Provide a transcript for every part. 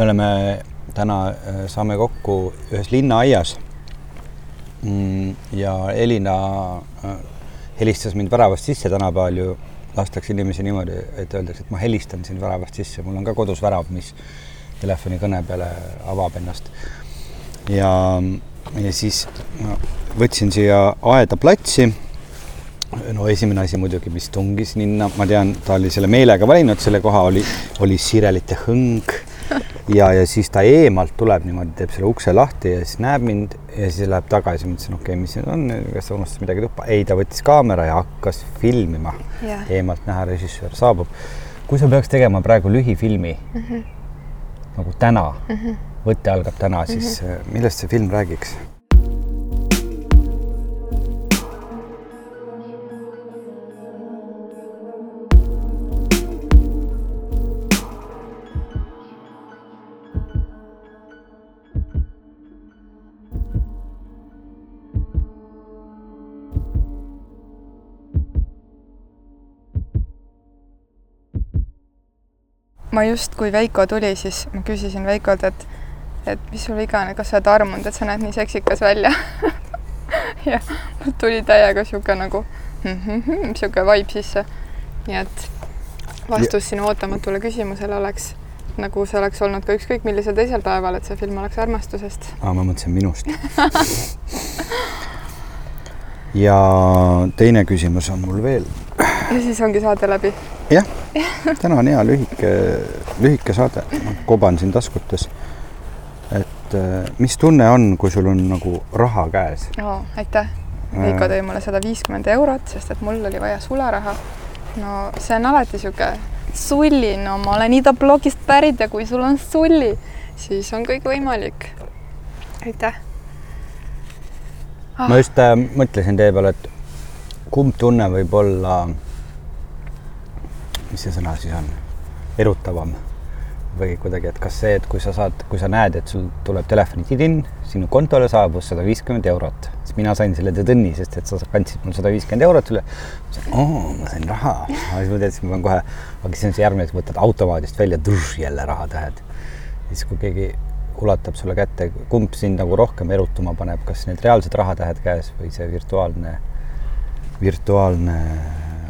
me oleme täna, saame kokku ühes linnaaias. Mm, ja Elina helistas mind väravast sisse, tänapäeval ju lastakse inimesi niimoodi, et öeldakse, et ma helistan sind väravast sisse, mul on ka kodus värav, mis telefonikõne peale avab ennast. ja, ja siis no, võtsin siia aeda platsi. no esimene asi muidugi, mis tungis linna, ma tean, ta oli selle meelega valinud, selle koha oli, oli sirelite hõng ja, ja siis ta eemalt tuleb niimoodi, teeb selle ukse lahti ja siis näeb mind ja siis läheb tagasi. ma ütlesin, okei okay,, mis nüüd on, kas sa unustasid midagi tuppa? ei, ta võttis kaamera ja hakkas filmima yeah.. eemalt näha, režissöör saabub. kui sa peaks tegema praegu lühifilmi mm -hmm. nagu täna mm, -hmm. võte algab täna, siis mm -hmm. millest see film räägiks? Ma just, kui Veiko tuli, siis ma küsisin Veikolt, et, et mis sul viga on, kas sa oled armunud, et sa näed nii seksikas välja ja mul tuli täiega sihuke nagu sihuke vibe sisse. nii et vastus sinu ootamatule küsimusele oleks nagu see oleks olnud ka ükskõik millisel teisel päeval, et see film oleks armastusest. aa, ma mõtlesin minust ja teine küsimus on mul veel. ja siis ongi saade läbi jah, täna on hea lühike, lühike saade, koban siin taskutes. et äh, mis tunne on, kui sul on nagu raha käes oh,? aitäh. Veiko tõi mulle sada viiskümmend eurot, sest et mul oli vaja sularaha. no see on alati sihuke sulli, no ma olen Ida blogist pärit ja kui sul on sulli, siis on kõik võimalik. aitäh. Ma just äh, mõtlesin teie peale, et kumb tunne võib olla mis see sõna siis on, erutavam või kuidagi, et kas see, et kui sa saad, kui sa näed, et sul tuleb telefoni tidin, sinu kontole saabus sada viiskümmend eurot, siis mina sain selle tõdõnni, sest et sa kandsid mul sada viiskümmend eurot üle. oo, ma sain raha, siis ma teadsin, ma pean kohe, aga siis on see järgmine, et võtad automaadist välja, jälle rahatähed. siis kui keegi ulatab sulle kätte, kumb sind nagu rohkem erutuma paneb, kas need reaalsed rahatähed käes või see virtuaalne, virtuaalne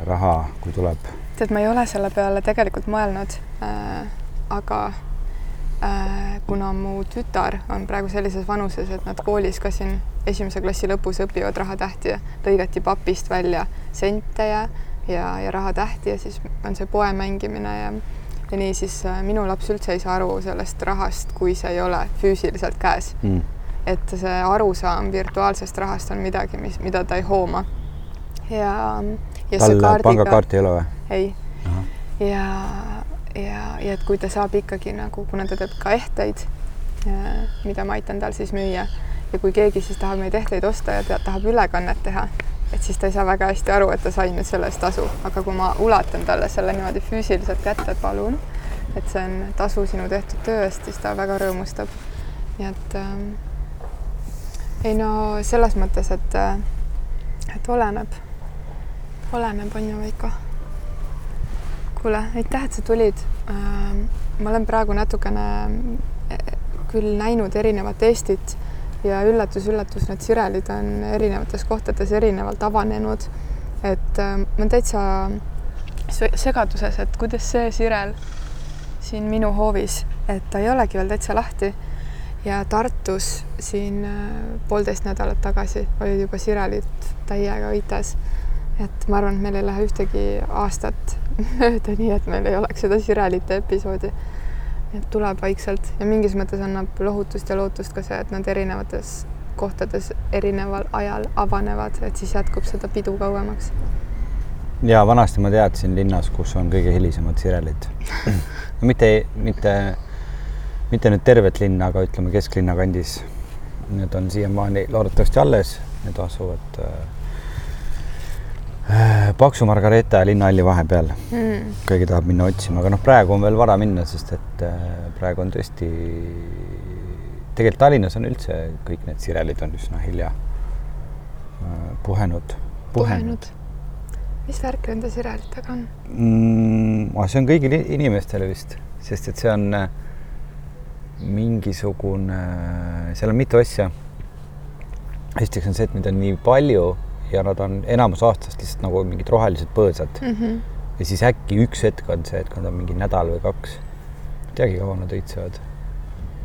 raha, kui tuleb? Tead, ma ei ole selle peale tegelikult mõelnud äh,, aga äh, kuna mu tütar on praegu sellises vanuses, et nad koolis ka siin esimese klassi lõpus õpivad rahatähti ja lõigati papist välja sente ja, ja, ja rahatähti ja siis on see poe mängimine ja ja nii siis äh, minu laps üldse ei saa aru sellest rahast, kui see ei ole füüsiliselt käes mm. et see arusaam virtuaalsest rahast on midagi, mis, mida ta ei hooma. ja tal pangakaarti ei ole või? ei. ja, ja, ja et kui ta saab ikkagi nagu, kuna ta teeb ka ehteid, mida ma aitan tal siis müüa ja kui keegi siis tahab neid ehteid osta ja ta tahab ülekannet teha, et siis ta ei saa väga hästi aru, et ta sai nüüd selle eest tasu, aga kui ma ulatan talle selle niimoodi füüsiliselt kätte, et palun, et see on tasu sinu tehtud töö eest, siis ta väga rõõmustab. nii et ähm, ei no selles mõttes, et, et oleneb oleneb, on ju, Veiko? kuule, aitäh, et sa tulid. Ähm, ma olen praegu natukene eh, küll näinud erinevat Eestit ja üllatus-üllatus, need sirelid on erinevates kohtades erinevalt avanenud. et ähm, ma täitsa segaduses, et kuidas see sirel siin minu hoovis, et ta ei olegi veel täitsa lahti. ja Tartus siin äh, poolteist nädalat tagasi olid juba sirelid täiega õites et ma arvan, et meil ei lähe ühtegi aastat mööda, nii et meil ei oleks seda sirelite episoodi. Et tuleb vaikselt ja mingis mõttes annab lohutust ja lootust ka see, et nad erinevates kohtades erineval ajal avanevad, et siis jätkub seda pidu kauemaks. ja vanasti ma teadsin linnas, kus on kõige hilisemad sirelid no mitte, mitte, mitte nüüd tervet linna, aga ütleme kesklinna kandis. Need on siiamaani loodetavasti alles, need asuvad äh, Paksu Margareeta ja Linnahalli vahepeal mm.. keegi tahab minna otsima, aga noh, praegu on veel vara minna, sest et äh, praegu on tõesti, tegelikult Tallinnas on üldse kõik need sirelid on üsna hilja äh, puhenud, puhenud.. mis värk nende sirelitega on mm,? see on kõigile inimestele vist, sest et see on, mingisugune, seal on mitu asja. esiteks on see, et neid on nii palju ja nad on enamus aastast lihtsalt nagu mingid rohelised põõsad mm. -hmm. ja siis äkki üks hetk on see, et kui nad on mingi nädal või kaks, ei teagi, kaua nad õitsevad,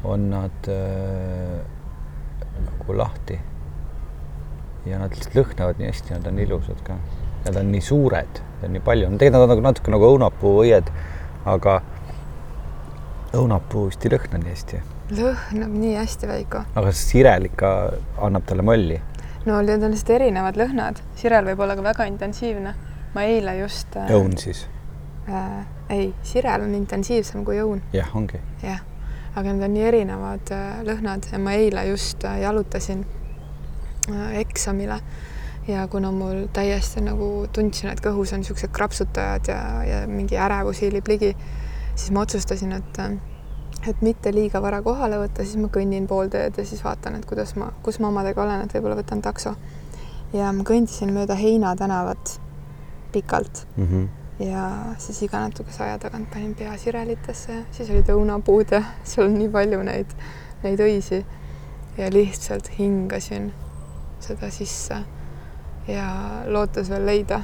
on nad äh, nagu lahti. ja nad lihtsalt lõhnavad nii hästi, nad on ilusad ka. Nad on nii suured, on nii palju, tegelikult nad on nagu natuke nagu õunapuuõied, aga õunapuu vist ei lõhna nii hästi. lõhnab nii hästi, Veiko. aga sirel ikka annab talle molli. No need on lihtsalt erinevad lõhnad, sirel võib olla ka väga intensiivne. ma eile just äh,. õun siis äh,? ei, sirel on intensiivsem kui õun. jah, ongi. jah, aga need on nii erinevad äh, lõhnad ja ma eile just äh, jalutasin äh, eksamile ja kuna mul täiesti nagu tundsin, et kõhus on niisugused krapsutajad ja, ja mingi ärevus hiilib ligi, siis ma otsustasin, et et mitte liiga vara kohale võtta, siis ma kõnnin pool teed ja siis vaatan, et kuidas ma, kus ma omadega olen, et võib-olla võtan takso. ja ma kõndisin mööda Heina tänavat pikalt mm. -hmm. ja siis iga natukese aja tagant panin pea sirelitesse siis olid õunapuud ja seal on nii palju neid, neid õisi. ja lihtsalt hingasin seda sisse ja lootes veel leida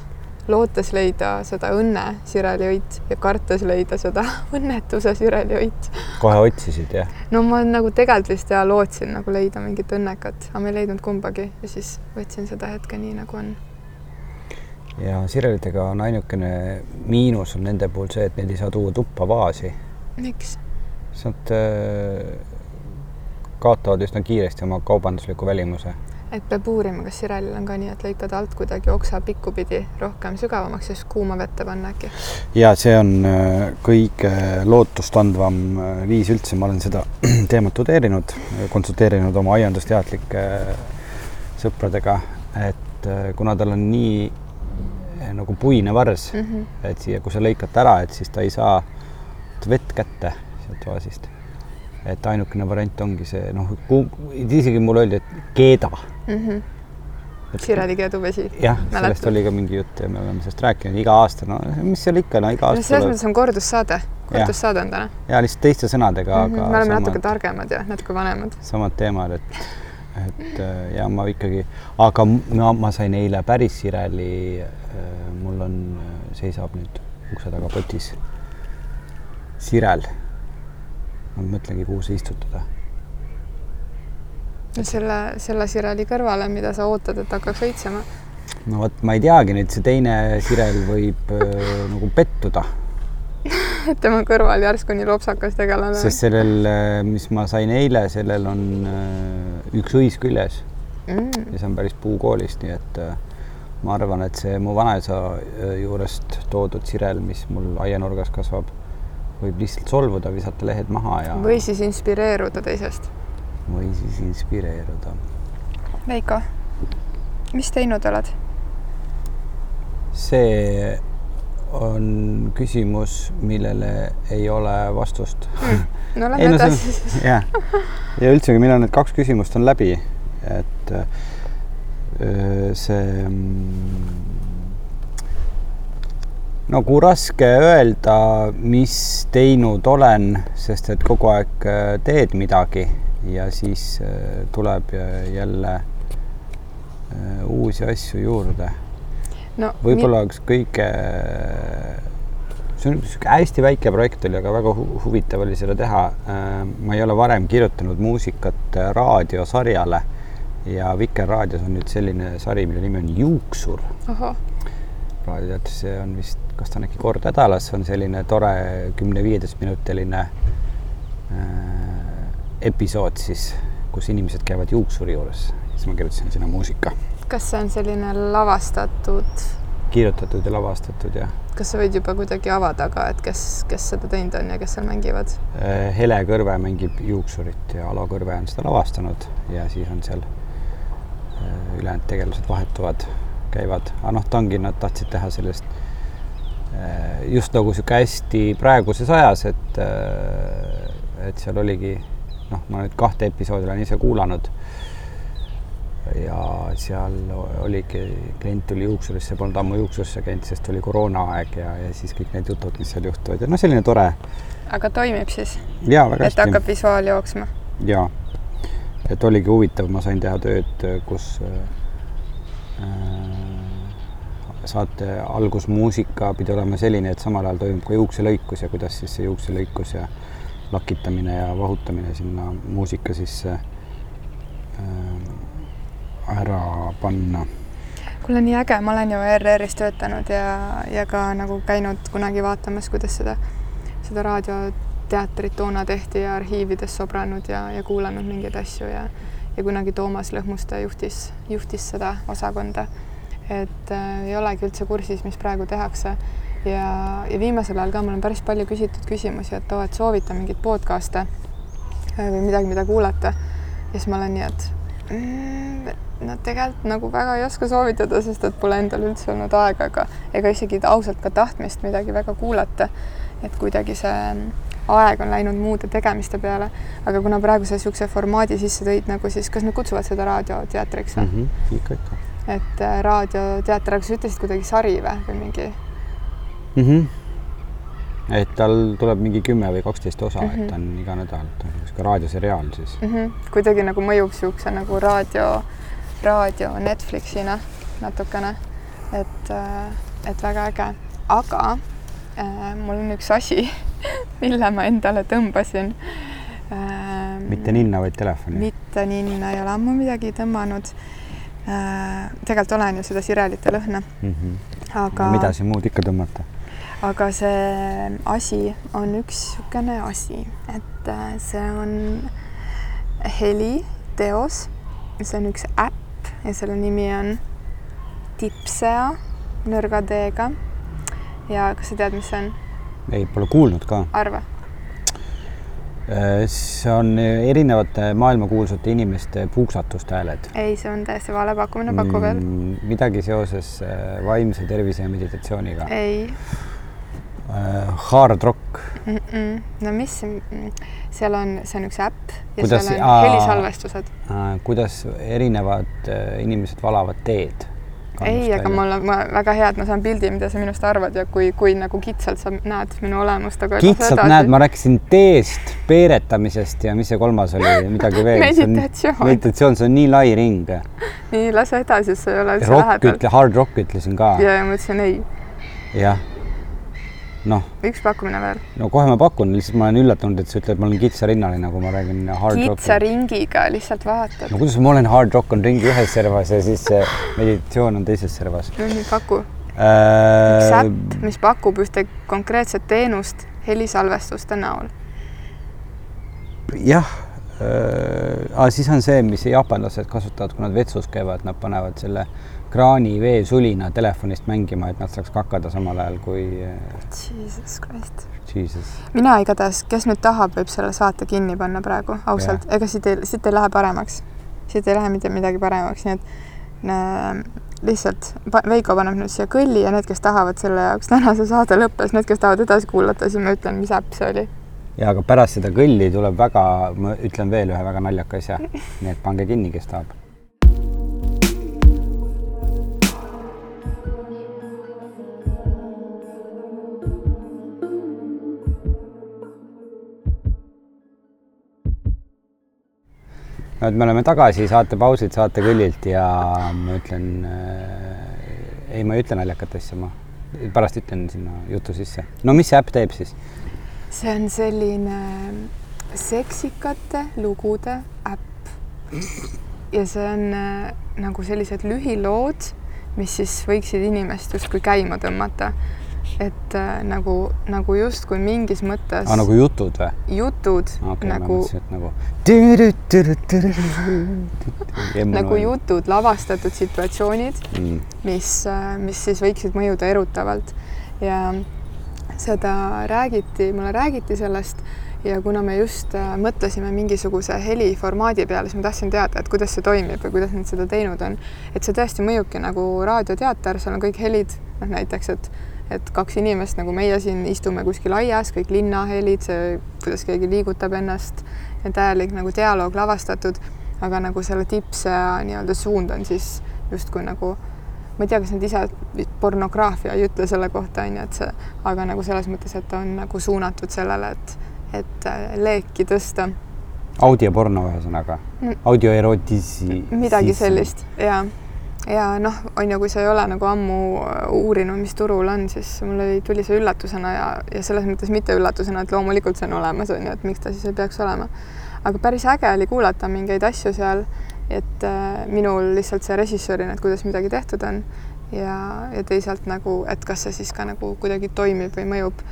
lootes leida seda õnne sireliõit ja kartes leida seda õnnetuse sireliõit. kohe otsisid, jah? no ma nagu tegelikult vist ja lootsin nagu leida mingit õnnekat, aga ma ei leidnud kumbagi ja siis võtsin seda hetke nii, nagu on. ja sirelitega on ainukene miinus on nende puhul see, et neid ei saa tuua tuppa vaasi. miks? sest nad äh, kaotavad üsna kiiresti oma kaubandusliku välimuse et peab uurima, kas sirelil on ka nii, et lõikad alt kuidagi oksa pikkupidi rohkem sügavamaks ja siis kuuma vette panna äkki? ja see on äh, kõige lootustandvam äh, viis üldse, ma olen seda teemat tudeerinud, konsulteerinud oma aiandusteadlike äh, sõpradega, et kuna tal on nii nagu puine vars mm, -hmm. et siia, kui sa lõikad ära, et siis ta ei saa vett kätte sealt vaasist et ainukene variant ongi see noh, isegi mulle öeldi, et keeda mm. -hmm. Sireli keeduvesi. jah, sellest oli ka mingi jutt ja me oleme sellest rääkinud iga aasta, no mis seal ikka, no iga aasta no selles mõttes on kordussaade, kordussaade on täna. ja lihtsalt teiste sõnadega mm, -hmm. aga me oleme samad, natuke targemad ja natuke vanemad. samad teemad, et, et äh, ja ma ikkagi, aga ma, ma sain eile päris Sireli, äh, mul on, äh, seisab nüüd ukse taga potis Sirel ma mõtlengi, kuhu see istutada. Selle, selle sireli kõrvale, mida sa ootad, et hakkaks õitsema? no vot, ma ei teagi nüüd, see teine sirel võib äh, nagu pettuda tema kõrval järsku nii lopsakas tegelane. sest sellel, äh, mis ma sain eile, sellel on äh, üks õis küljes mm.. ja see on päris puukoolist, nii et äh, ma arvan, et see mu vanaisa äh, juurest toodud sirel, mis mul aianurgas kasvab võib lihtsalt solvuda, visata lehed maha ja. või siis inspireeruda teisest. Või siis inspireeruda. Veiko, mis teinud oled? see on küsimus, millele ei ole vastust mm.. no lähme no, edasi siis. jah, ja üldsegi, millal need kaks küsimust on läbi, et see mm, nagu raske öelda, mis teinud olen, sest et kogu aeg äh, teed midagi ja siis äh, tuleb jälle äh, uusi asju juurde no,. võib-olla üks kõige, see on niisugune hästi väike projekt oli, aga väga hu huvitav oli seda teha. ma ei ole varem kirjutanud muusikat raadiosarjale ja Vikerraadios on nüüd selline sari, mille nimi on Juuksur. raadioteatris, see on vist kas ta on äkki kord nädalas, on selline tore kümne-viieteistminutiline äh, episood siis, kus inimesed käivad juuksuri juures, siis ma kirjutasin sinna muusika. kas see on selline lavastatud? kirjutatud ja lavastatud, jah. kas sa võid juba kuidagi avada ka, et kes, kes seda teinud on ja kes seal mängivad? Äh, Hele Kõrve mängib juuksurit ja Alo Kõrve on seda lavastanud ja siis on seal äh, ülejäänud tegelased vahetuvad, käivad, aga noh, ta ongi, nad tahtsid teha sellest Äh, just nagu niisugune hästi praeguses ajas, et, et seal oligi noh, ma nüüd kahte episoodi olen ise kuulanud. ja seal oligi, klient tuli juuksurisse, polnud ammu juuksurisse käinud, sest oli koroonaaeg ja, ja siis kõik need jutud, mis seal juhtuvad ja noh, selline tore. aga toimib siis? väga hästi. et hakkab visuaal jooksma? jaa, et oligi huvitav, ma sain teha tööd, kus äh, saate algusmuusika pidi olema selline, et samal ajal toimub ka juukselõikus ja kuidas siis see juukselõikus ja lakitamine ja vahutamine sinna muusika sisse äh, ära panna. kuule, nii äge, ma olen ju ERR-is töötanud ja, ja ka nagu käinud kunagi vaatamas, kuidas seda, seda raadioteatrit toona tehti ja arhiivides sobranud ja, ja kuulanud mingeid asju ja ja kunagi Toomas Lõhmuste juhtis, juhtis seda osakonda et äh, ei olegi üldse kursis, mis praegu tehakse. Ja, ja viimasel ajal ka mul on päris palju küsitud küsimusi, et oo, et soovita mingeid podcast'e äh, või midagi, mida kuulata. ja siis ma olen nii, et mm, no tegelikult nagu väga ei oska soovitada, sest et pole endal üldse olnud aega, aga ega isegi ausalt ka tahtmist midagi väga kuulata. et kuidagi see aeg on läinud muude tegemiste peale, aga kuna praegu sa niisuguse formaadi sisse tõid nagu siis, kas nad kutsuvad seda raadioteatriks või mm? -hmm, ikka, ikka et äh, raadioteater, aga sa ütlesid kuidagi sari või, või mingi mm? -hmm. et tal tuleb mingi kümme või kaksteist osa mm, -hmm. et ta on iga nädal, ta on niisugune raadioseriaal siis mm. -hmm. kuidagi nagu mõjub niisuguse nagu raadio, raadio Netflixina natukene, et, äh, et väga äge, aga äh, mul on üks asi mille ma endale tõmbasin äh,. mitte ninna, vaid telefoni? mitte ninna, ei ole ammu midagi tõmmanud Äh, tegelikult olen ju seda sirelite lõhna mm. -hmm. aga. mida siin muud ikka tõmmata? Aga see asi on üks niisugune asi, et äh, see on heliteos, see on üks äpp ja selle nimi on Tipsea nõrga D-ga. ja kas sa tead, mis see on? ei, pole kuulnud ka. arva see on erinevate maailmakuulsate inimeste puuksatuste hääled. ei, see on täiesti vale pakkumine, paku veel mm,. midagi seoses äh, vaimse tervise ja meditatsiooniga. ei. Hard rock mm. -mm. no mis, seal on, see on üks äpp ja kuidas, seal on helisalvestused. kuidas erinevad inimesed valavad teed ei, aga mul on väga hea, et ma saan pildi, mida sa minust arvad ja kui, kui nagu kitsalt sa näed minu olemust, aga kitsalt näed, ma rääkisin teest, peeretamisest ja mis see kolmas oli, midagi veel meditatsioon. meditatsioon, see on nii lai ring. nii, lase edasi, sa ei ole üldse lähedal. hard rock ütlesin ka. ja, ja ma ütlesin ei. jah noh. üks pakkumine veel. no kohe ma pakun, lihtsalt ma olen üllatunud, et sa ütled, ma olen kitsarinnaline, kui ma räägin hard kitsa rock. kitsa ringiga lihtsalt vaatad. no kuidas ma olen hard rock on ringi ühes servas ja siis meditatsioon on teises servas. no nii paku äh.... üks äpp, mis pakub ühte konkreetset teenust helisalvestuste näol. jah äh,, siis on see, mis jaapanlased kasutavad, kui nad vetsus käivad, nad panevad selle kraani veesulina telefonist mängima, et nad saaks kakada samal ajal kui. Jesus Christ. Jesus. mina igatahes, kes nüüd tahab, võib selle saate kinni panna praegu, ausalt, ega siit ei, siit ei lähe paremaks. siit ei lähe mitte midagi paremaks, nii et äh, lihtsalt Veiko paneb nüüd siia kõlli ja need, kes tahavad selle jaoks, tänase saade lõppes, need, kes tahavad edasi kuulata, siis ma ütlen, mis äpp see oli ja aga pärast seda kõlli tuleb väga, ma ütlen veel ühe väga naljaka asja, nii et pange kinni, kes tahab no et me oleme tagasi saatepausilt, saatekõllilt ja ma ütlen äh,, ei, ma ei ütle naljakat asja, ma pärast ütlen sinna jutu sisse. no mis see äpp teeb siis? see on selline seksikate lugude äpp. ja see on äh, nagu sellised lühilood, mis siis võiksid inimest justkui käima tõmmata et äh, nagu, nagu justkui mingis mõttes. aa, nagu jutud või? jutud okay, nagu. nagu. nagu jutud, lavastatud situatsioonid mm., mis, äh, mis siis võiksid mõjuda erutavalt ja seda räägiti, mulle räägiti sellest ja kuna me just äh, mõtlesime mingisuguse heliformaadi peale, siis ma tahtsin teada, et kuidas see toimib ja kuidas nad seda teinud on. et see tõesti mõjubki nagu raadioteater, seal on kõik helid, noh näiteks, et et kaks inimest nagu meie siin istume kuskil aias, kõik linnahelid, see, kuidas keegi liigutab ennast ja täielik nagu dialoog lavastatud. aga nagu selle tippsõja nii-öelda suund on siis justkui nagu ma ei tea, kas nad ise, pornograafia ei ütle selle kohta, on ju, et see, aga nagu selles mõttes, et on nagu suunatud sellele, et, et äh, leeki tõsta. audioporno ühesõnaga no,, audioerotisi. midagi sellist ja, ja noh, on ju, kui sa ei ole nagu ammu uurinud, mis turul on, siis mul oli, tuli see üllatusena ja, ja selles mõttes mitte üllatusena, et loomulikult see on olemas, on ju, et miks ta siis ei peaks olema. aga päris äge oli kuulata mingeid asju seal et äh, minul lihtsalt see režissöörina, et kuidas midagi tehtud on ja, ja teisalt nagu, et kas see siis ka nagu kuidagi toimib või mõjub.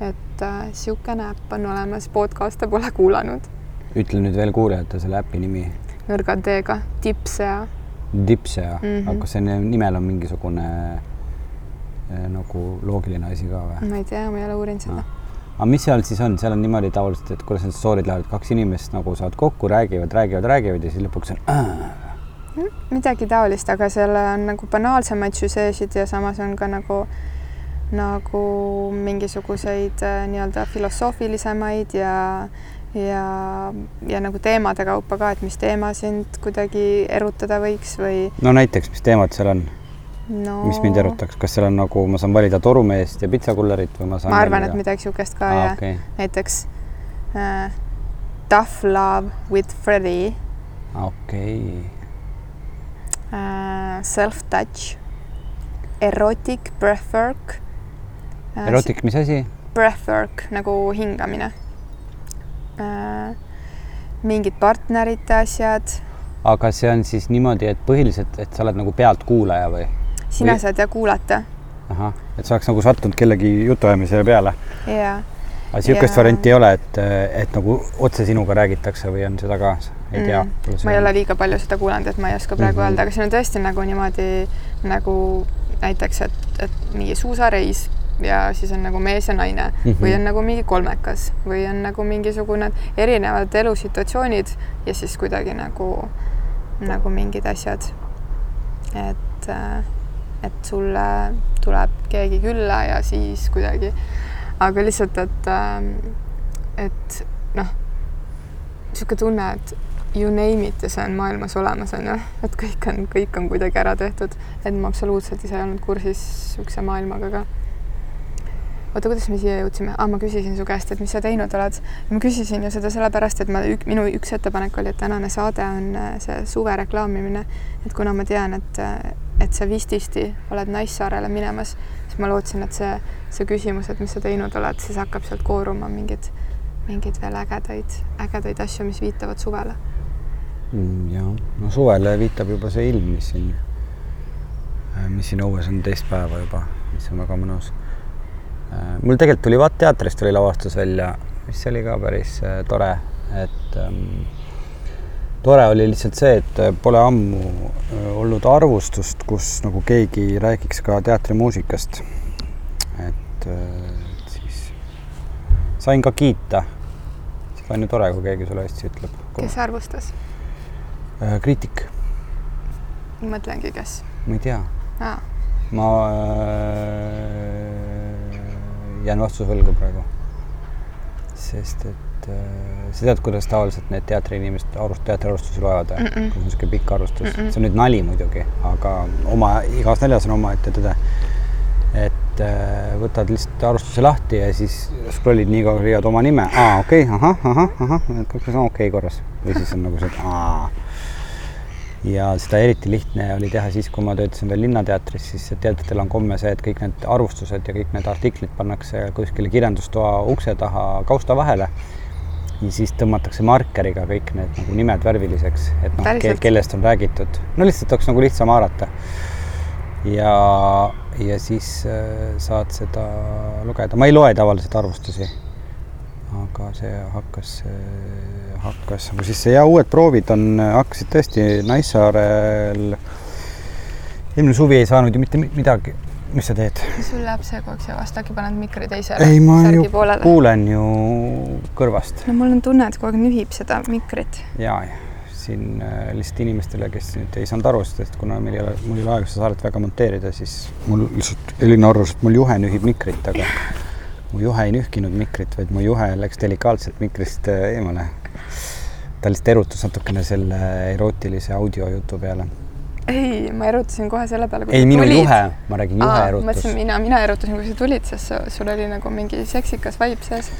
et niisugune äh, äpp on olemas, podcast'e pole kuulanud. ütle nüüd veel kuulajate selle äpi nimi. nõrga D-ga, Tipsea. Tipsea mm, -hmm. aga kas see nimel on mingisugune äh, nagu loogiline asi ka või? ma ei tea, ma ei ole uurinud seda no aga mis seal siis on, seal on niimoodi tavaliselt, et kuidas need story'd lähevad, kaks inimest nagu saavad kokku, räägivad, räägivad, räägivad ja siis lõpuks on äh. midagi taolist, aga seal on nagu banaalsemaid süžeesid ja samas on ka nagu nagu mingisuguseid äh, nii-öelda filosoofilisemaid ja ja, ja nagu teemade kaupa ka, et mis teema sind kuidagi erutada võiks või. no näiteks, mis teemad seal on? no... mis mind erutaks, kas seal on nagu, ma saan valida torumeest ja pitsakullerit või ma saan ma arvan, et midagi niisugust ka ah, ja okay. näiteks uh, Tough love with Freddie. okei okay. uh,. Self-touch, erotic breathwork uh,. Erotic, mis asi? Breathwork nagu hingamine. Mingid partnerite asjad aga see on siis niimoodi, et põhiliselt, et sa oled nagu pealtkuulaja või? sina või... saad ja kuulata. ahah, et sa oleks nagu sattunud kellegi jutuajamisele peale. jaa. aga niisugust ja... varianti ei ole, et, et nagu otse sinuga räägitakse või on seda ka, ei tea mm.? ma ei ole liiga palju seda kuulanud, et ma ei oska praegu mm -hmm. öelda, aga siin on tõesti nagu niimoodi nagu näiteks, et, et mingi suusareis ja siis on nagu mees ja naine. Mm -hmm. või on nagu mingi kolmekas. Või on nagu mingisugune erinevad elusituatsioonid ja siis kuidagi nagu, nagu mingid asjad. et äh, et sulle tuleb keegi külla ja siis kuidagi, aga lihtsalt, et, ähm, et noh, niisugune tunne, et you name it ja see on maailmas olemas, on ju, et kõik on, kõik on kuidagi ära tehtud, et ma absoluutselt ise ei olnud kursis niisuguse maailmaga ka oota, kuidas me siia jõudsime ah,? ma küsisin su käest, et mis sa teinud oled. ma küsisin ju seda sellepärast, et ma, minu üks ettepanek oli, et tänane saade on äh, see suve reklaamimine. et kuna ma tean, et, äh, et sa vististi oled Naissaarele minemas, siis ma lootsin, et see, see küsimus, et mis sa teinud oled, siis hakkab sealt kooruma mingeid, mingeid veel ägedaid, ägedaid asju, mis viitavad suvele mm,. ja, no suvele viitab juba see ilm, mis siin, mis siin õues on teist päeva juba, mis on väga mõnus mul tegelikult tuli Vaat teatrist tuli lavastus välja, mis oli ka päris äh, tore, et ähm, tore oli lihtsalt see, et äh, pole ammu olnud arvustust, kus nagu keegi räägiks ka teatrimuusikast. et siis sain ka kiita. see on ju tore, kui keegi sulle hästi ütleb. kes arvustas? kriitik. mõtlengi, kes? ma ei tea ma äh, jään vastuse võlgu praegu. sest et äh, sa tead, kuidas tavaliselt need teatriinimesed arvust-, teatriarvustusi loevad mm? -mm. kui on niisugune pikk arvustus mm, -mm. see on nüüd nali muidugi, aga oma, igas naljas on omaette tõde. et äh, võtad lihtsalt arvustuse lahti ja siis scroll'id nii kaua, leiad oma nime, aa, okei okay,, ahah, ahah, ahah, kõik on okei okay, korras või siis on nagu see, et aa ja seda eriti lihtne oli teha siis, kui ma töötasin veel Linnateatris, siis teatritel on komme see, et kõik need arvustused ja kõik need artiklid pannakse kuskile kirjandustoa ukse taha kausta vahele. ja siis tõmmatakse markeriga kõik need nagu nimed värviliseks, et noh ke, kellest on räägitud. no lihtsalt oleks nagu lihtsam haarata. ja, ja siis äh, saad seda lugeda, ma ei loe tavaliselt arvustusi aga see hakkas, hakkas nagu sisse ja uued proovid on, hakkasid tõesti Naissaarel. eelmine suvi ei saanud ju mitte midagi. mis sa teed? sul läheb see kogu aeg seevast, äkki paned mikri teisele? ei, ma ju poolele. kuulen ju kõrvast. no mul on tunne, et kogu aeg nühib seda mikrit. ja, ja siin äh, lihtsalt inimestele, kes nüüd ei saanud aru, sest kuna meil ei ole, mul ei ole aega seda saadet väga monteerida, siis mul lihtsalt Elina arvas, et mul juhe nühib mikrit, aga mu juhe ei nühkinud mikrit, vaid mu juhe läks delikaatselt mikrist äh, eemale. Ta lihtsalt erutus natukene selle erootilise audiojutu peale. ei, ma erutasin kohe selle peale. ei, minu tulid. juhe, ma räägin juhe Aa, erutus. mõtlesin mina, mina erutasin, kui sa tulid, sest sul oli nagu mingi seksikas vibe sees.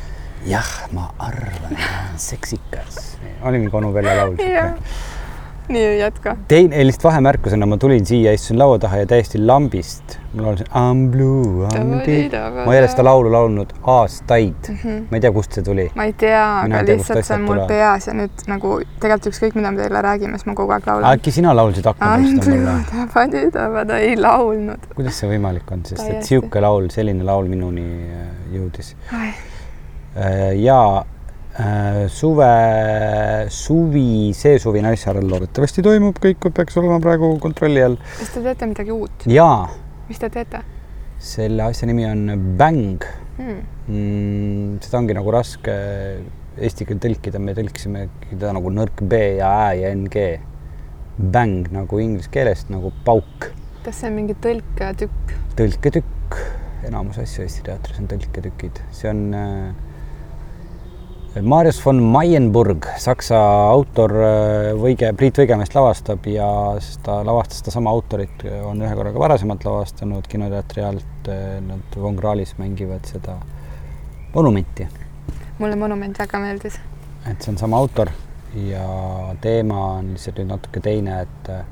jah, ma arvan, seksikas. oli mingi onu Velle laul nii, jätka. teine, lihtsalt vahemärkusena ma tulin siia, istusin laua taha ja täiesti lambist ma laulsin I m blue, I m deep. ma ei ole seda laulu laulnud aastaid mm. -hmm. ma ei tea, kust see tuli. ma ei tea, aga lihtsalt see on mul peas ja nüüd nagu tegelikult ükskõik, mida me teile räägime, siis ma kogu aeg laulan. äkki sina laulsid aknapõrsta mulle? ei laulnud. kuidas see võimalik on, sest et sihuke laul, selline laul minuni äh, jõudis. Äh, ja suve, suvi, see suvi Naissaarel loodetavasti toimub, kõik peaks olema praegu kontrolli all. kas te teete midagi uut? jaa. mis te teete? selle asja nimi on Bang hmm.. Mm, seda ongi nagu raske eesti keelde tõlkida, me tõlkisime teda nagu nõrk B ja Ä ja NG. Bang nagu inglise keelest nagu pauk. kas see on mingi tõlketükk? tõlketükk, enamus asju Eesti teatris on tõlketükid, see on äh, Marius von Mayenburg, saksa autor, äh, Võige, Priit Võigemest lavastab ja ta lavastas sedasama autorit, on ühe korra ka varasemalt lavastanud kinoteatri alt, äh, nad Von Krahlis mängivad seda Monumenti. mulle Monument väga meeldis. et see on sama autor ja teema on lihtsalt nüüd natuke teine, et äh,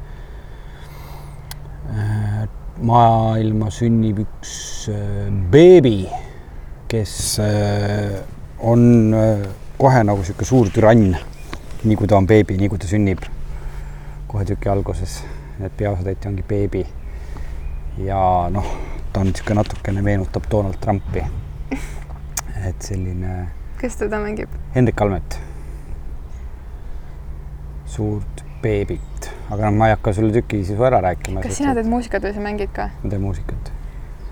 maailma sünnib üks beebi, kes on äh, kohe nagu niisugune suur türann, nii kui ta on beebi, nii kui ta sünnib. kohe tüki alguses, et peaosatäitja ongi beebi. ja noh, ta on niisugune natukene meenutab Donald Trumpi. et selline. kes teda mängib? Hendrik Almet. suurt beebit, aga noh, ma ei hakka sulle tüki sisu ära rääkima. kas sina teed muusikat või sa mängid ka? ma teen muusikat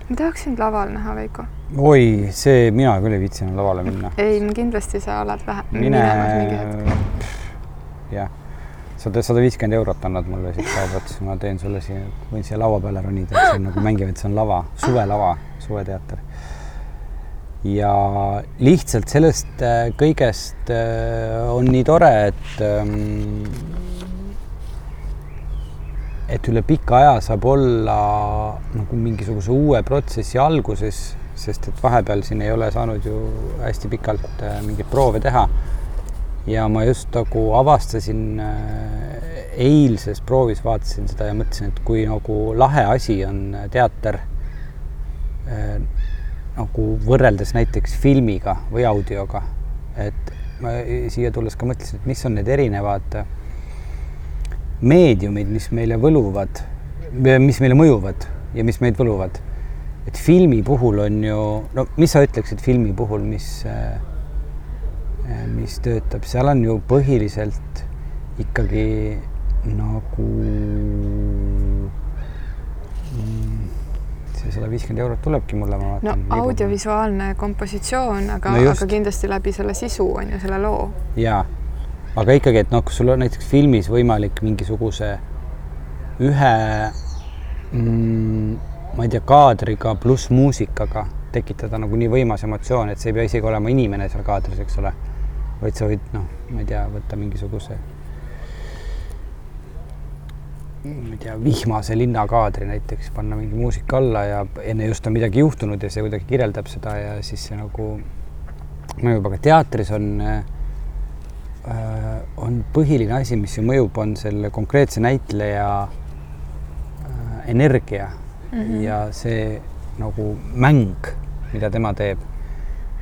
ma tahaks sind laval näha, Veiko. Oi, see, mina küll ei viitsi enam lavale minna. ei, kindlasti sa oled lähe-. mine. jah, sada, sada viiskümmend eurot annad mulle siit kaabelt, siis ma teen sulle siia, võin siia laua peale ronida, et see on nagu mängivad, see on lava, suvelava, suveteater. ja lihtsalt sellest äh, kõigest äh, on nii tore, et ähm, et üle pika aja saab olla nagu mingisuguse uue protsessi alguses, sest et vahepeal siin ei ole saanud ju hästi pikalt äh, mingeid proove teha. ja ma just nagu avastasin äh, eilses proovis, vaatasin seda ja mõtlesin, et kui nagu lahe asi on teater äh, nagu võrreldes näiteks filmiga või audioga, et ma siia tulles ka mõtlesin, et mis on need erinevad meediumid, mis meile võluvad, mis meile mõjuvad ja mis meid võluvad. Et filmi puhul on ju, no mis sa ütleksid filmi puhul, mis, äh, mis töötab, seal on ju põhiliselt ikkagi nagu mm, see sada viiskümmend eurot tulebki mulle, ma vaatan. no audiovisuaalne kompositsioon, aga no, aga kindlasti läbi selle sisu on ju selle loo. jaa aga ikkagi, et noh, kui sul on näiteks filmis võimalik mingisuguse ühe mm, ma ei tea, kaadriga pluss muusikaga tekitada nagu nii võimas emotsioon, et see ei pea isegi olema inimene seal kaadris, eks ole, vaid sa võid noh, ma ei tea, võtta mingisuguse ma ei tea, vihmase linnakaadri näiteks, panna mingi muusika alla ja enne just on midagi juhtunud ja see kuidagi kirjeldab seda ja siis see nagu mõjub, aga teatris on Äh, on põhiline asi, mis ju mõjub, on selle konkreetse näitleja äh, energia mm -hmm. ja see nagu mäng, mida tema teeb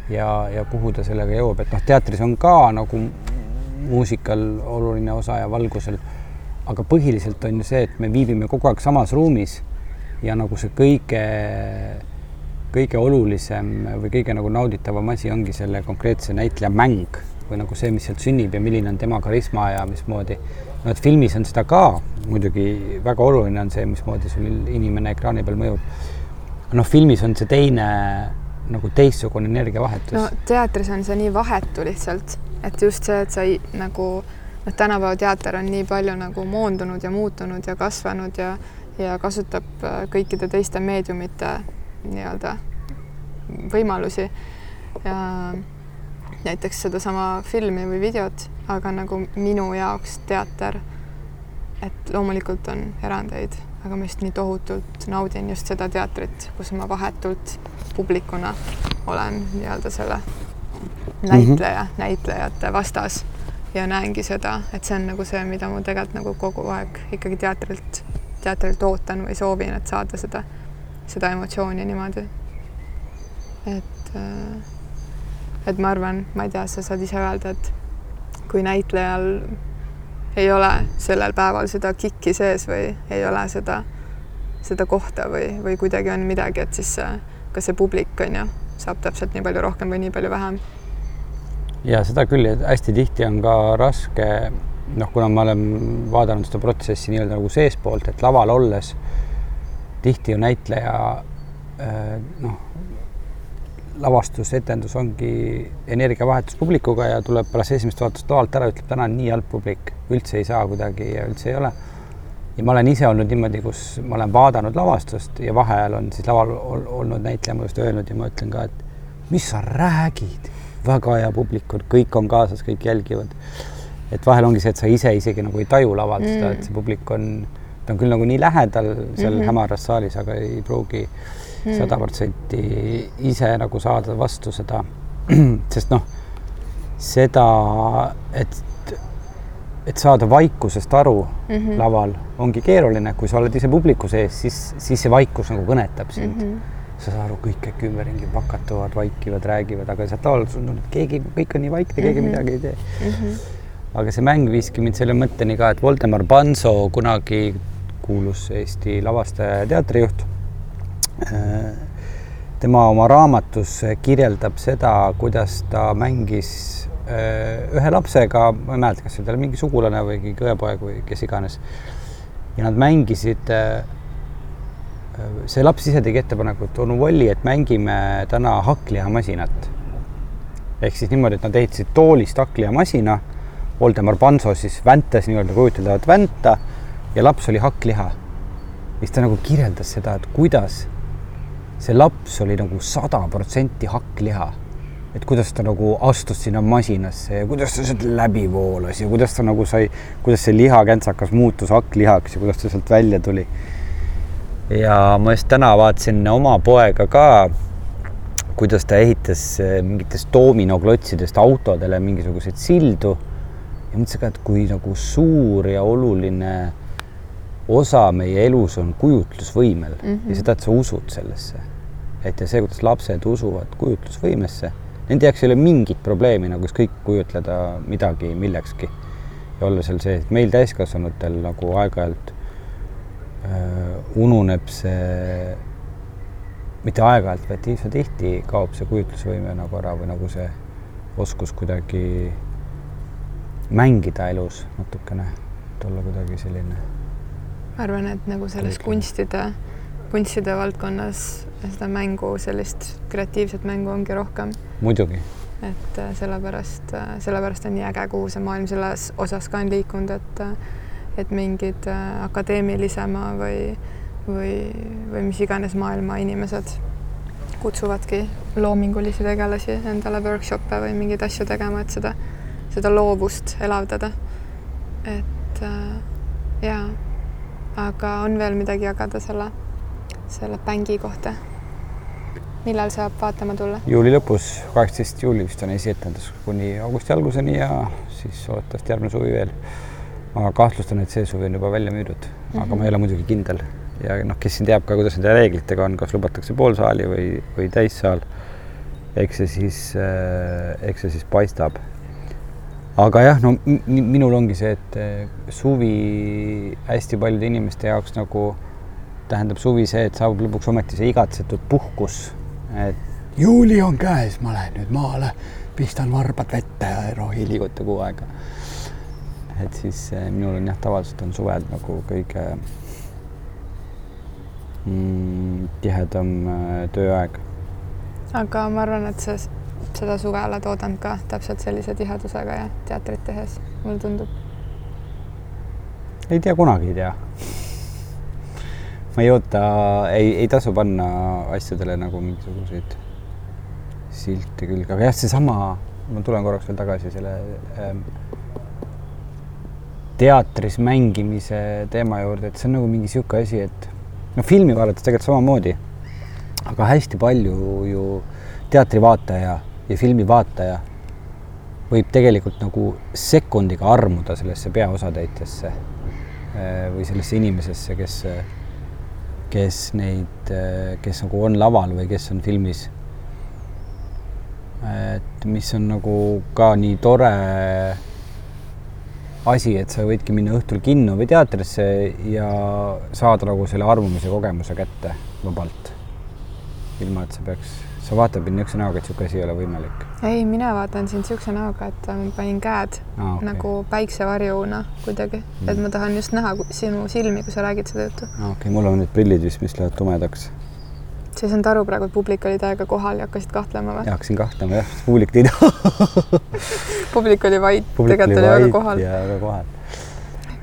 ja, ja kuhu ta sellega jõuab, et noh, teatris on ka nagu muusikal oluline osa ja valgusel, aga põhiliselt on ju see, et me viibime kogu aeg samas ruumis ja nagu see kõige, kõige olulisem või kõige nagu nauditavam asi ongi selle konkreetse näitleja mäng või nagu see, mis sealt sünnib ja milline on tema karisma ja mismoodi. No et filmis on seda ka muidugi väga oluline on see, mismoodi sul inimene ekraani peal mõjub. noh, filmis on see teine nagu teistsugune energiavahetus. no teatris on see nii vahetu lihtsalt, et just see, et sa ei, nagu noh, tänapäeva teater on nii palju nagu moondunud ja muutunud ja kasvanud ja ja kasutab äh, kõikide teiste meediumite nii-öelda võimalusi ja näiteks sedasama filmi või videot, aga nagu minu jaoks teater, et loomulikult on erandeid, aga ma just nii tohutult naudin just seda teatrit, kus ma vahetult publikuna olen nii-öelda selle näitleja mm, -hmm. näitlejate vastas ja näengi seda, et see on nagu see, mida ma tegelikult nagu kogu aeg ikkagi teatrilt, teatrilt ootan või soovin, et saada seda, seda emotsiooni niimoodi. et, äh, et ma arvan, ma ei tea, sa saad ise öelda, et kui näitlejal ei ole sellel päeval seda kikki sees või ei ole seda, seda kohta või, või kuidagi on midagi, et siis ka see publik on ju, saab täpselt nii palju rohkem või nii palju vähem. Ja seda küll, et hästi tihti on ka raske, noh, kuna ma olen vaadanud seda protsessi nii-öelda nagu seestpoolt, et laval olles tihti ju näitleja äh, noh, lavastus, etendus ongi energiavahetus publikuga ja tuleb pärast esimest vaatust lavalt ära, ütleb täna on nii halb publik, üldse ei saa kuidagi ja üldse ei ole. ja ma olen ise olnud niimoodi, kus ma olen vaadanud lavastust ja vaheajal on siis laval olnud näitleja mu just öelnud ja ma ütlen ka, et mis sa räägid väga hea publik on, kõik on kaasas, kõik jälgivad. et vahel ongi see, et sa ise isegi nagu ei taju lavalt mm. seda, et see publik on, ta on küll nagu nii lähedal seal mm -hmm. hämaras saalis, aga ei pruugi mm. Sada protsenti ise nagu saada vastu seda, sest noh, seda, et et saada vaikusest aru mm -hmm. laval ongi keeruline, kui sa oled ise publiku sees, siis, siis see vaikus nagu kõnetab sind mm. -hmm sa saad aru, kõik äkki ümberringi pakatuvad, vaikivad, räägivad, aga sealt laulus on tulnud, keegi, kõik on nii vaikne, keegi mm -hmm. midagi ei tee mm. -hmm. aga see mäng viiski mind selle mõtteni ka, et Voldemar Banso, kunagi kuulus Eesti lavastaja ja teatrijuht. Äh, tema oma raamatus kirjeldab seda, kuidas ta mängis äh, ühe lapsega, ma ei mäleta, kas see oli mingi sugulane või keegi õepoeg või kes iganes. ja nad mängisid äh, see laps ise tegi ettepaneku, et onu Volli, et mängime täna hakklihamasinat. ehk siis niimoodi, et nad ehitasid toolist hakklihamasina, Voldemar Panso siis väntas nii-öelda kujuteldavat vänta ja laps oli hakkliha. siis ta nagu kirjeldas seda, et kuidas see laps oli nagu sada protsenti hakkliha. et kuidas ta nagu astus sinna masinasse ja kuidas ta sealt läbi voolas ja kuidas ta nagu sai, kuidas see lihakentsakas muutus hakklihaks ja kuidas ta sealt välja tuli ja ma just täna vaatasin oma poega ka, kuidas ta ehitas eh, mingitest doominoklotsidest autodele mingisuguseid sildu ja mõtlesin ka, et kui nagu suur ja oluline osa meie elus on kujutlusvõimel mm -hmm. ja seda, et sa usud sellesse. Et ja see, kuidas lapsed usuvad kujutlusvõimesse, nende jaoks ei ole mingit probleemi nagu ükskõik kujutleda midagi millekski ja olla seal sees, meil täiskasvanutel nagu aeg-ajalt Äh, ununeb see, mitte aeg-ajalt, vaid üsna tihti kaob see kujutlusvõime nagu ära või nagu see oskus kuidagi mängida elus natukene, et olla kuidagi selline. ma arvan, et nagu selles kunstide, kunstide valdkonnas seda mängu, sellist kreatiivset mängu ongi rohkem. muidugi. et äh, sellepärast, äh, sellepärast on nii äge, kuhu see maailm selles osas ka on liikunud, et et mingid äh, akadeemilisema või, või, või mis iganes maailma inimesed kutsuvadki loomingulisi tegelasi endale workshop'e või mingeid asju tegema, et seda, seda loovust elavdada. et äh, jaa, aga on veel midagi jagada selle, selle bängi kohta? Millal saab vaatama tulla? juuli lõpus, kaheksateist juuli vist on esietendus kuni augusti alguseni ja siis loodetavasti järgmine suvi veel ma kahtlustan, et see suvi on juba välja müüdud mm, -hmm. aga ma mhm. ei ole muidugi kindel ja noh, kes siin teab ka, kuidas nende reeglitega on, kas lubatakse poolsaali või, või täissaal. eks see siis äh,, eks see siis paistab. aga jah, no minul ongi see, et äh, suvi hästi paljude inimeste jaoks nagu tähendab suvi see, et saabub lõpuks ometi see igatsetud puhkus. Et juuli on käes, ma lähen nüüd maale, pistan varbad vette ja ei rohi liiguta kuu aega et siis eh, minul on jah, tavaliselt on suved nagu kõige mm, tihedam eh, tööaeg. aga ma arvan, et sa seda suve oled oodanud ka täpselt sellise tihedusega ja teatrit tehes, mulle tundub. ei tea, kunagi ei tea ma ei oota, ei, ei tasu panna asjadele nagu mingisuguseid silte külge, aga jah, seesama, ma tulen korraks veel tagasi selle ähm, teatris mängimise teema juurde, et see on nagu mingi niisugune asi, et no filmi vaadates tegelikult samamoodi, aga hästi palju ju teatrivaataja ja filmi vaataja võib tegelikult nagu sekundiga armuda sellesse peaosatäitjasse äh, või sellesse inimesesse, kes, kes neid, kes nagu on laval või kes on filmis. et mis on nagu ka nii tore asi, et sa võidki minna õhtul kinno või teatrisse ja saada nagu selle armumise kogemuse kätte vabalt. ilma, et sa peaks, sa vaatad mind niisuguse näoga, et niisugune asi ei ole võimalik. ei, mina vaatan sind niisuguse näoga, et ma panin käed Aa, okei. nagu päiksevarjuna kuidagi mm., et ma tahan just näha sinu silmi, kui sa räägid seda juttu. okei okay,, mul on need prillid vist, mis lähevad tumedaks sa ei saanud aru praegu, et publik oli täiega kohal ja hakkasid kahtlema või? hakkasin kahtlema jah, publik ei taha. publik oli vait, tegelikult oli väga kohal. ja väga kohal.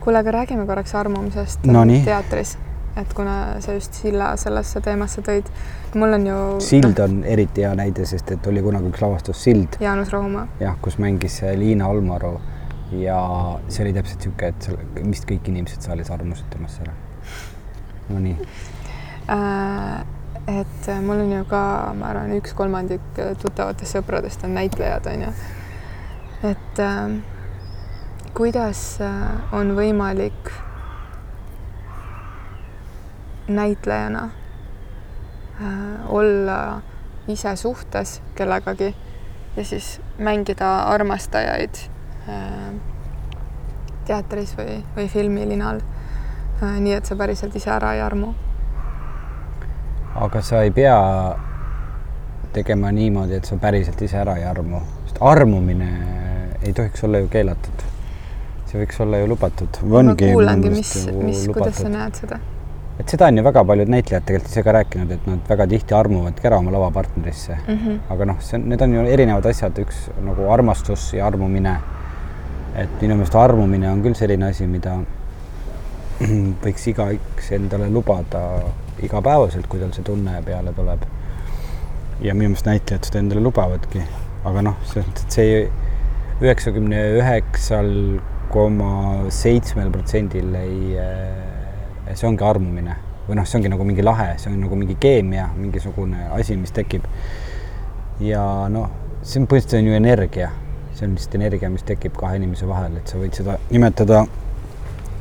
kuule, aga räägime korraks armumisest Nonii. teatris, et kuna sa just Silla sellesse teemasse tõid. mul on ju sild on eriti hea näide, sest et oli kunagi üks lavastus Sild Jaanus Rohumaa. jah, kus mängis Liina Almaru ja see oli täpselt niisugune, et seal vist kõik inimesed saalis armusid temast ära. Nonii, Äh, et mul on ju ka, ma arvan, üks kolmandik tuttavatest sõpradest on näitlejad, on ju. et äh, kuidas äh, on võimalik näitlejana äh, olla ise suhtes kellegagi ja siis mängida armastajaid äh, teatris või, või filmilinal äh,. nii et sa päriselt ise ära ei armu aga sa ei pea tegema niimoodi, et sa päriselt ise ära ei armu, sest armumine ei tohiks olla ju keelatud. see võiks olla ju lubatud. ma kuulangi, mis, mis, kuidas sa näed seda? Et seda on ju väga paljud näitlejad tegelikult ise ka rääkinud, et nad väga tihti armuvadki ära oma lavapartnerisse mm. -hmm. aga noh, see on, need on ju erinevad asjad, üks nagu armastus ja armumine. et minu meelest armumine on küll selline asi, mida võiks igaüks endale lubada igapäevaselt, kui tal see tunne peale tuleb. ja minu meelest näitlejad seda endale lubavadki, aga noh, selles mõttes, et see üheksakümne üheksal koma seitsmel protsendil ei, see ongi armumine. Või noh, see ongi nagu mingi lahe, see on nagu mingi keemia, mingisugune asi, mis tekib. ja noh, see on põhimõtteliselt on ju energia, see on lihtsalt energia, mis tekib kahe inimese vahel, et sa võid seda nimetada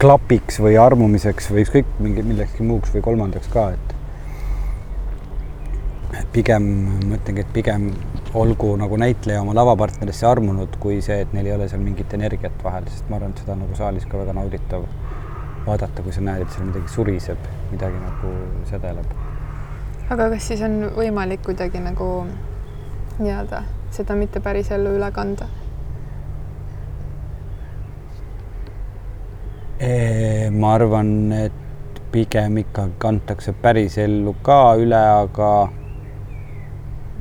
klapiks või armumiseks või ükskõik mingi millekski muuks või kolmandaks ka, et et pigem ma ütlengi, et pigem olgu nagu näitleja oma lavapartnerisse armunud, kui see, et neil ei ole seal mingit energiat vahel, sest ma arvan, et seda on nagu saalis ka väga nauditav vaadata, kui sa näed, et seal midagi suriseb, midagi nagu sedeleb. aga kas siis on võimalik kuidagi nagu nii-öelda seda mitte päris ellu üle kanda? ma arvan, et pigem ikka kantakse päris ellu ka üle, aga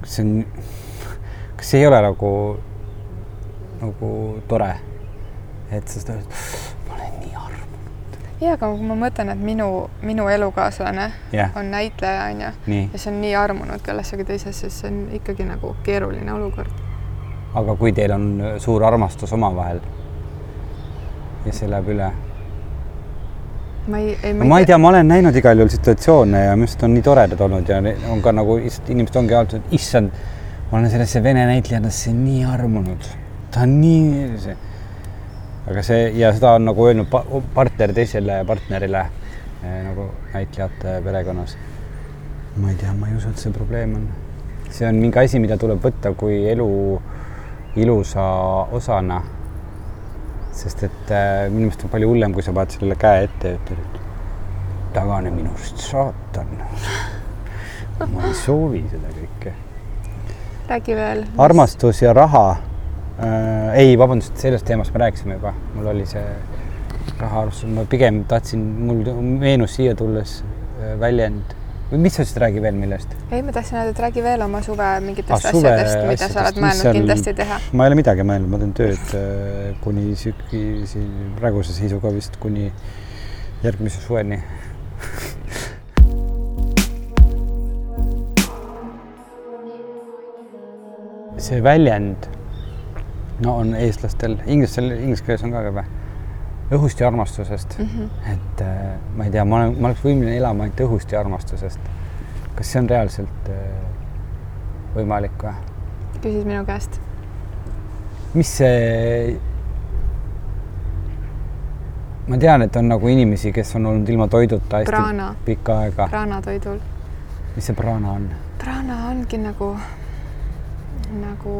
see on, kas see ei ole nagu, nagu tore, et sa seda, ma olen nii armunud. Ja aga kui ma mõtlen, et minu, minu elukaaslane jah, on näitleja onju nii, ja see on nii armunud kellessegi teisesse, siis see on ikkagi nagu keeruline olukord. aga kui teil on suur armastus omavahel ja see läheb üle ma ei, ei no ma ei tea, ma olen näinud igal juhul situatsioone ja minu arust on nii toredad olnud ja on ka nagu inimesed ongi öelnud, et issand, ma olen sellesse vene näitlejannasse nii armunud, ta on nii see.. Aga see ja seda on nagu öelnud pa- partner teisele partnerile eh, nagu näitlejate perekonnas. ma ei tea, ma ei usu, et see probleem on. see on mingi asi, mida tuleb võtta kui elu ilusa osana sest et äh, minu meelest on palju hullem, kui sa paned sellele käe ette ja ütled, et tagane minust, saatan. ma ei soovi seda kõike. räägi veel. armastus ja raha äh,. ei, vabandust, sellest teemast me rääkisime juba, mul oli see raha arvestus, ma pigem tahtsin, mul meenus siia tulles äh, väljend või mis sa ütlesid, räägi veel millest? ei, ma tahtsin öelda, et räägi veel oma suve mingitest Ah, suve asjadest, mida sa asjadest, oled mis mõelnud seal- kindlasti teha. ma ei ole midagi mõelnud, ma teen tööd äh, kuni sügi, praeguse seisuga vist kuni järgmise suveni. see väljend, no on eestlastel, inglastel, inglise keeles on ka või? õhust ja armastusest mm. -hmm. et äh, ma ei tea, ma olen, ma oleks võimeline elama ainult õhust ja armastusest. kas see on reaalselt äh, võimalik või? küsis minu käest. mis see? ma tean, et on nagu inimesi, kes on olnud ilma toiduta hästi Prana. pikka aega. prana toidul. mis see prana on? prana ongi nagu, nagu,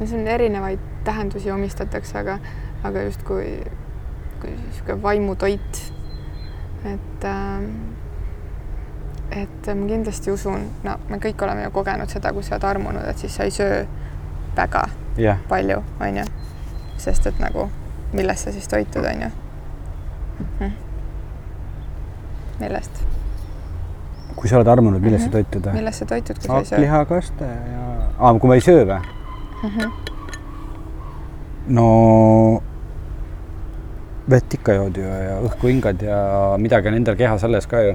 no on erinevaid tähendusi omistatakse, aga, aga justkui kui niisugune vaimutoit. et äh, et ma kindlasti usun, no me kõik oleme ju kogenud seda, kui sa oled armunud, et siis sa ei söö väga yeah. palju, onju. sest et nagu, millest sa siis toitud, onju hm.? millest? kui sa oled armunud, millest mm -hmm. sa toitud? millest sa toitud, kui sa ei söö? lihakaste ja ah,, kui ma ei söö või. No vett ikka jood ju ja õhku hingad ja midagi on endal kehas alles ka ju.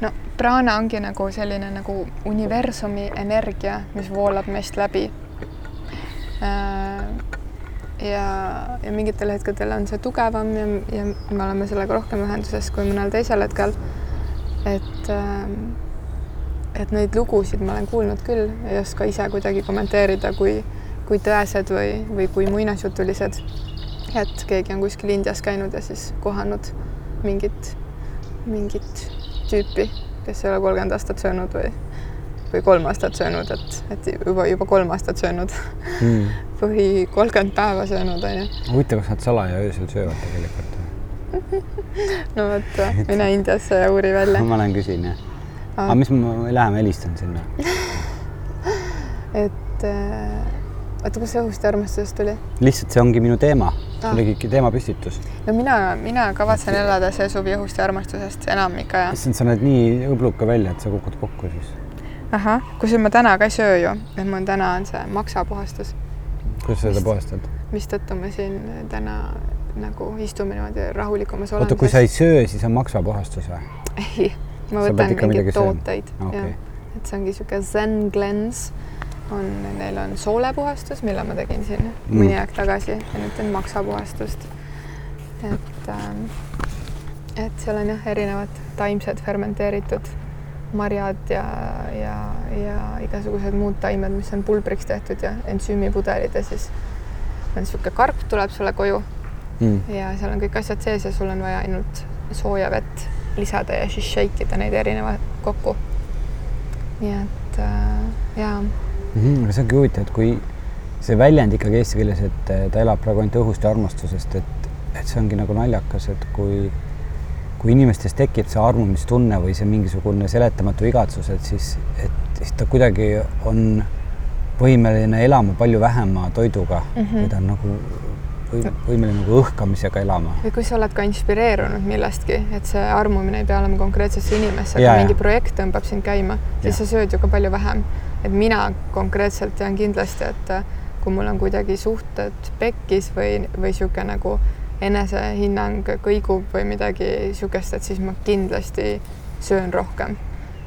no praana ongi nagu selline nagu universumi energia, mis voolab meist läbi. Äh, ja, ja mingitel hetkedel on see tugevam ja, ja me oleme sellega rohkem ühenduses kui mõnel teisel hetkel. et, äh, et neid lugusid ma olen kuulnud küll, ei oska ise kuidagi kommenteerida, kui, kui tõesed või, või kui muinasjutulised et keegi on kuskil Indias käinud ja siis kohanud mingit, mingit tüüpi, kes ei ole kolmkümmend aastat söönud või, või kolm aastat söönud, et, et juba, juba kolm aastat söönud mm. või kolmkümmend päeva söönud, onju. huvitav, kas nad salaja öösel söövad tegelikult no vot, mine Indiasse ja uuri välja. ma lähen küsin jah. aga mis ma, läheme helistan sinna et äh, oota, kust see õhust ja armastusest tuli? lihtsalt see ongi minu teema see oligi teemapüstitus. no mina, mina kavatsen elada see suvi õhust ja armastusest enam ikka ja. issand, sa näed nii õbluka välja, et sa kukud kokku siis. ahah, kusjuures ma täna ka ei söö ju, et mul täna on see maksapuhastus. kuidas sa seda puhastad? mistõttu me siin täna nagu istume niimoodi rahulikumas olenduses. oota, kui sa ei söö, siis on maksapuhastus või? ei, ma võtan mingeid tooteid okay., et see ongi niisugune zen cleanse on, neil on soolepuhastus, mille ma tegin siin mm. mõni aeg tagasi ja nüüd teen maksapuhastust. et ähm,, et seal on jah, erinevad taimsed fermenteeritud marjad ja, ja, ja igasugused muud taimed, mis on pulbriks tehtud ja ensüümipudelid ja siis on niisugune karp tuleb sulle koju mm. ja seal on kõik asjad sees ja sul on vaja ainult sooja vett lisada ja siis shake ida neid erinevaid kokku. nii et äh, jaa mm. -hmm, see ongi huvitav, et kui see väljend ikkagi eesti keeles, et ta elab praegu ainult õhust ja armastusest, et, et see ongi nagu naljakas, et kui, kui inimestes tekib see armumistunne või see mingisugune seletamatu igatsus, et siis, et siis ta kuidagi on võimeline elama palju vähema toiduga mm, -hmm. või ta on nagu võimeline nagu õhkamisega elama. või kui sa oled ka inspireerunud millestki, et see armumine ei pea olema konkreetsesse inimesse, aga mingi projekt tõmbab sind käima, siis ja. sa sööd ju ka palju vähem et mina konkreetselt tean kindlasti, et äh, kui mul on kuidagi suhted pekkis või, või niisugune nagu enesehinnang kõigub või midagi niisugust, et siis ma kindlasti söön rohkem.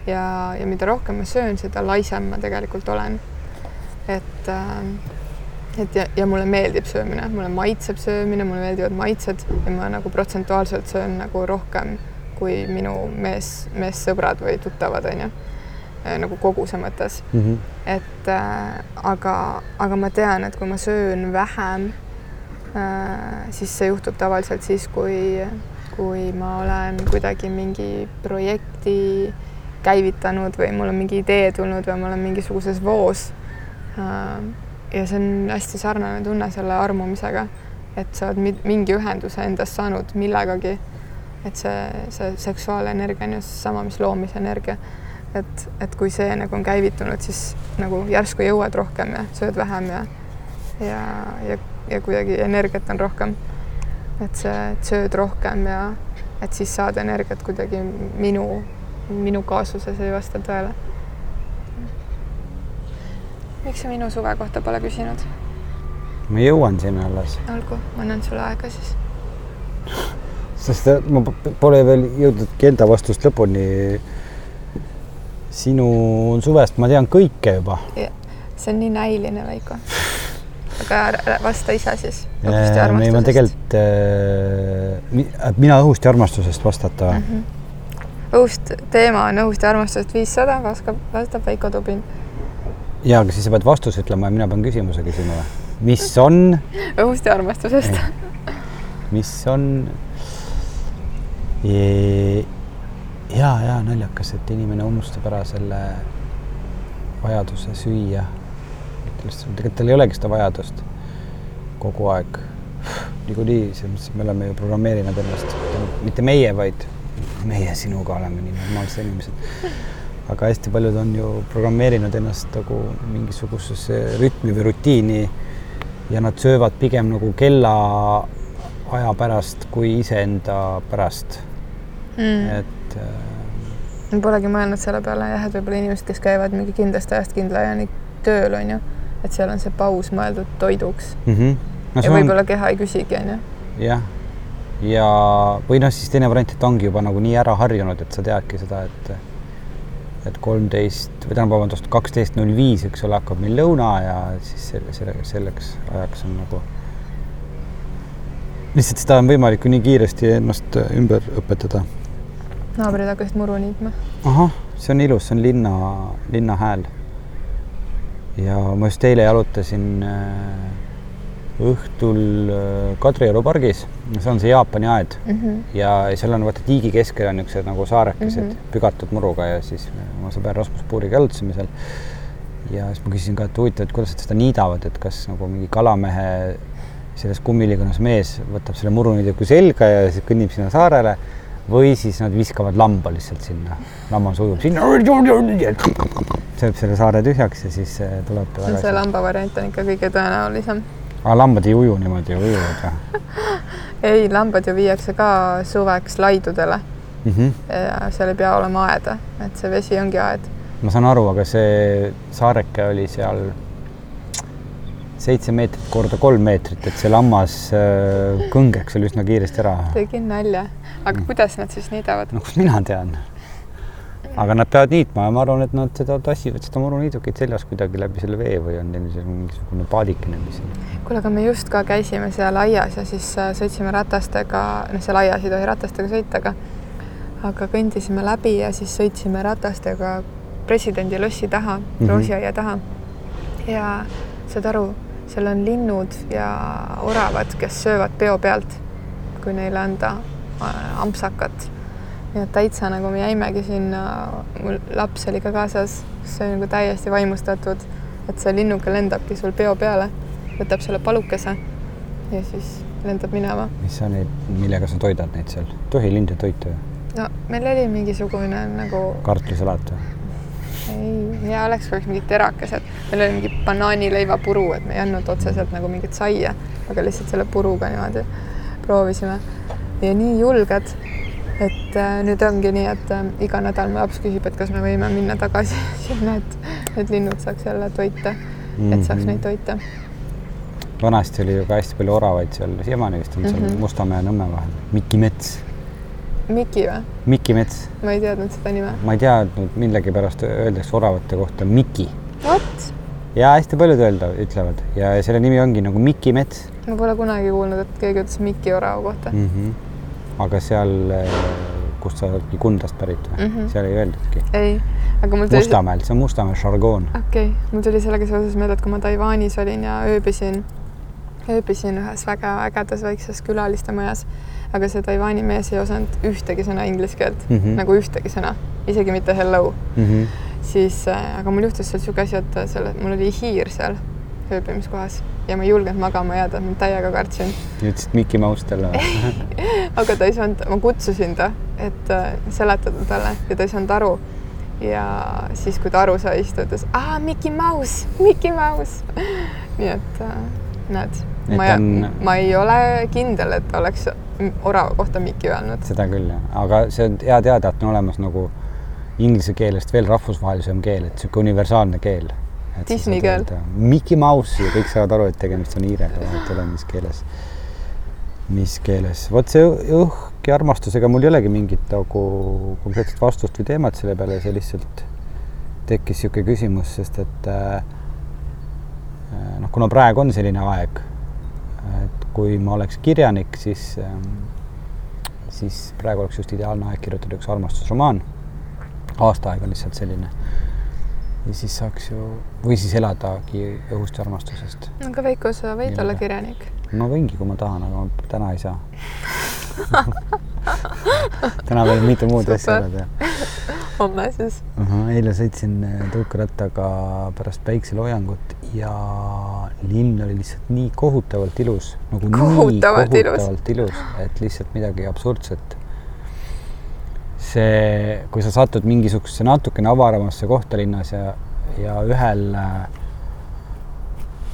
ja, ja mida rohkem ma söön, seda laisem ma tegelikult olen. et, äh, et ja, ja mulle meeldib söömine, mulle maitseb söömine, mulle meeldivad maitsed ja ma nagu protsentuaalselt söön nagu rohkem kui minu mees, meessõbrad või tuttavad, onju nagu koguse mõttes mm. -hmm. et äh, aga, aga ma tean, et kui ma söön vähem äh,, siis see juhtub tavaliselt siis, kui, kui ma olen kuidagi mingi projekti käivitanud või mul on mingi idee tulnud või ma olen mingisuguses voos äh,. ja see on hästi sarnane tunne selle armumisega, et sa oled mingi ühenduse endast saanud millegagi. et see, see seksuaalenergia on ju sama, mis loomisenergia et, et kui see nagu on käivitunud, siis nagu järsku jõuad rohkem ja sööd vähem ja ja, ja, ja kuidagi energiat on rohkem. et see, et sööd rohkem ja et siis saad energiat kuidagi minu, minu kaasuses ei vasta tõele. miks sa minu suve kohta pole küsinud? ma jõuan sinna alles. olgu, ma annan sulle aega siis. sest ma pole veel jõudnudki enda vastust lõpuni sinu suvest ma tean kõike juba. see on nii näiline, Veiko. aga vasta ise siis ei, ma tegelikult äh,, mina õhust ja armastusest vastata mm. Mhm. õhust, teema on õhust ja armastusest viissada, vastab, vastab Veiko Tubin. -hmm. ja, aga siis sa pead vastuse ütlema ja mina pean küsimuse küsima või? mis on, õhust ja armastusest. mis on? ja, ja naljakas, et inimene unustab ära selle vajaduse süüa. tegelikult tal ei olegi seda vajadust kogu aeg. niikuinii, selles mõttes, et me oleme ju programmeerinud ennast, mitte meie, vaid meie sinuga oleme nii normaalsed inimesed. aga hästi paljud on ju programmeerinud ennast nagu mingisugusesse rütmi või rutiini ja nad söövad pigem nagu kella aja pärast kui iseenda pärast, Mm. et äh, ma polegi mõelnud selle peale jah, et võib-olla inimesed, kes käivad mingi kindlast ajast kindla ajani tööl, on ju, et seal on see paus mõeldud toiduks mm -hmm. no, ja võib-olla keha ei küsigi, on ju. jah, ja või noh, siis teine variant, et ongi juba nagu nii ära harjunud, et sa teadki seda, et et kolmteist või tähendab, vabandust, kaksteist null viis, eks ole, hakkab meil lõuna ja siis selle, selle, selleks ajaks on nagu lihtsalt seda on võimalik ju nii kiiresti ennast ümber õpetada. Naabrid hakkasid muru niitma. ahah, see on ilus, see on linna, linna hääl. ja ma just eile jalutasin äh, õhtul äh, Kadrioru pargis, see on see Jaapani aed ja seal on vaata tiigi keskel on niisugused nagu saarekesed mm. -hmm. pügatud muruga ja siis oma sõber Rasmus Puuriga jalutasime seal. ja siis ma küsisin ka, et huvitav, et kuidas nad seda niidavad, et kas nagu mingi kalamehe selles kummiliigonnas mees võtab selle muruniidiku selga ja siis kõnnib sinna saarele või siis nad viskavad lamba lihtsalt sinna, lammas ujub sinna, sööb selle saare tühjaks ja siis äh, tuleb see lamba variant on ikka kõige tõenäolisem. aga lambad ei uju niimoodi, ujuvad või ei, lambad ju viiakse ka suveks laidudele mm? -hmm. ja seal ei pea olema aeda, et see vesi ongi aed. ma saan aru, aga see saareke oli seal seitse meetrit korda kolm meetrit, et see lammas äh, kõngeks oli üsna kiiresti ära. tegin nalja, aga kuidas nad siis niidavad? no kust mina tean? aga nad peavad niitma ja ma arvan, et nad seda tassivad seda muruniidukit seljas kuidagi läbi selle vee või on neil seal mingisugune paadikene, mis kuule, aga me just ka käisime seal aias ja siis äh, sõitsime ratastega, noh, seal aias ei tohi ratastega sõita, aga aga kõndisime läbi ja siis sõitsime ratastega presidendi lossi taha mm. -hmm. roosiaia taha. ja saad aru, seal on linnud ja oravad, kes söövad peo pealt, kui neile anda äh, ampsakat. nii et täitsa nagu me jäimegi sinna, mul laps oli ka kaasas, see oli nagu täiesti vaimustatud, et see linnuke lendabki sul peo peale, võtab selle palukese ja siis lendab minema. mis sa neid, millega sa toidad neid seal? tohi linde toita ju, no meil oli mingisugune nagu kartulisalat või? ei, hea oleks, kui oleks mingid terakesed, meil oli mingi banaanileivapuru, et me ei andnud otseselt nagu mingit saia, aga lihtsalt selle puruga niimoodi proovisime ja nii julged, et äh, nüüd ongi nii, et äh, iga nädal mu laps küsib, et kas me võime minna tagasi sinna, et need linnud saaks jälle toita, et saaks neid toita. vanasti oli ju ka hästi palju oravaid seal, siiamaani vist on seal mm Mhm. -hmm. Mustamäe ja Nõmme vahel. Miki Mets, Miki või? Miki Mets, ma ei teadnud seda nime. ma ei tea, millegipärast öeldakse oravate kohta Miki vot, ja hästi paljud öelda, ütlevad ja selle nimi ongi nagu Miki Mets ma pole kunagi kuulnud, et keegi ütles Miki orava kohta mm. -hmm. aga seal, kust sa oledki Kundast pärit või mm. -hmm. seal ei öeldudki. ei, aga mul tuli Mustamäel, see on Mustamäe žargoon. okei okay., mul tuli sellega seoses meelde, et kui ma Taiwanis olin ja ööbisin, ööbisin ühes väga ägedas väikses külaliste majas, aga see Taiwan'i mees ei osanud ühtegi sõna inglise keelt mm. -hmm. nagu ühtegi sõna, isegi mitte hello, mm. -hmm. Siis äh,, aga mul juhtus seal niisugune asi, et selle, mul oli hiir seal ööbimiskohas ja ma ei julgenud magama jääda, ma täiega kartsin, ütlesid Mickey Mouse talle või? aga ta ei saanud, ma kutsusin ta, et äh, seletada talle ja ta ei saanud aru. ja siis, kui ta aru sai, siis ta ütles, aa, Mickey Mouse, Mickey Mouse. nii et äh, näed, ma on- on..., ma ei ole kindel, et oleks orava kohta Mickey öelnud. seda küll aga see on hea teada, et on olemas nagu inglise keelest veel rahvusvahelisem keel, et niisugune universaalne keel. Disney keel.. Mickey Mouse ja kõik saavad aru, et tegemist on hiirega, vahet ei ole, mis keeles, mis keeles. vot see õhk ja armastusega mul ei olegi mingit nagu konkreetset vastust või teemat selle peale, see lihtsalt tekkis niisugune küsimus, sest et äh, noh, kuna praegu on selline aeg, et kui ma oleks kirjanik, siis, siis praegu oleks just ideaalne aeg kirjutada üks armastusromaan. Aastaaeg on lihtsalt selline. ja siis saaks ju, või siis eladagi õhust ja armastusest. aga Veiko, sa võid Nii olla kirjanik? ma võingi, kui ma tahan, aga ma täna ei saa täna veel mitu muud asja ära teha. homme siis uh. -huh, eile sõitsin äh, tõukerattaga pärast päikseloojangut ja linn oli lihtsalt nii kohutavalt ilus, nagu kohutavalt nii kohutavalt ilus, ilus, et lihtsalt midagi absurdset. See, kui sa satud mingisugusesse natukene avaramasse kohta linnas ja, ja ühel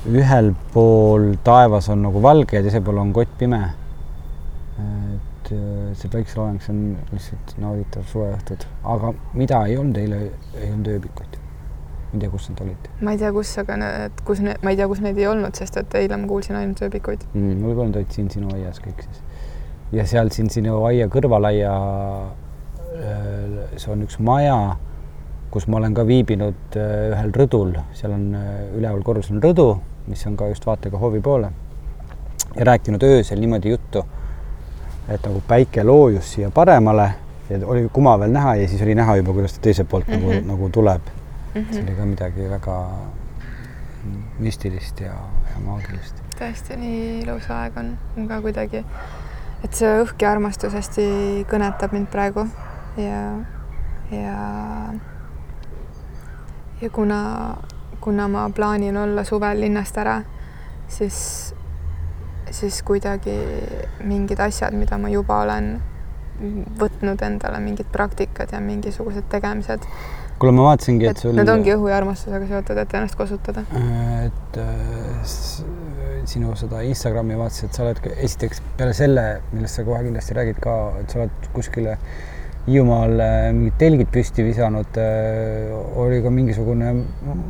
ühel pool taevas on nagu valge ja teisel pool on kottpime et äh, see päikseloojang, see on lihtsalt nauditav suveõhtud, aga mida ei olnud eile, ei olnud ööbikuid. ma ei tea, kus nad olid. ma ei tea, kus, aga need, kus ne-, ma ei tea, kus neid ei olnud, sest et eile ma kuulsin ainult ööbikuid mm,. võib-olla nad olid siin sinu aias kõik siis. ja seal siin sinu aia kõrvalaia, see on üks maja, kus ma olen ka viibinud äh, ühel rõdul, seal on üleval korrusel on rõdu, mis on ka just vaatega hoovi poole ja rääkinud öösel niimoodi juttu et nagu päike loojus siia paremale ja oli kuma veel näha ja siis oli näha juba, kuidas ta teiselt poolt mm -hmm. nagu, mhm. nagu tuleb mm. -hmm. see oli ka midagi väga müstilist ja, ja maagilist. tõesti, nii ilus aeg on, on ka kuidagi, et see õhk ja armastus hästi kõnetab mind praegu ja, ja ja kuna, kuna ma plaanin olla suvel linnast ära, siis siis kuidagi mingid asjad, mida ma juba olen võtnud endale, mingid praktikad ja mingisugused tegemised. kuule, ma vaatasingi, et sul. Need ongi õhu ja armastusega seotud, et ennast kosutada. et äh, sinu seda Instagrami vaatasin, et sa oled esiteks peale selle, millest sa kohe kindlasti räägid ka, et sa oled kuskile äh, Hiiumaal äh, mingid telgid püsti visanud, äh, oli ka mingisugune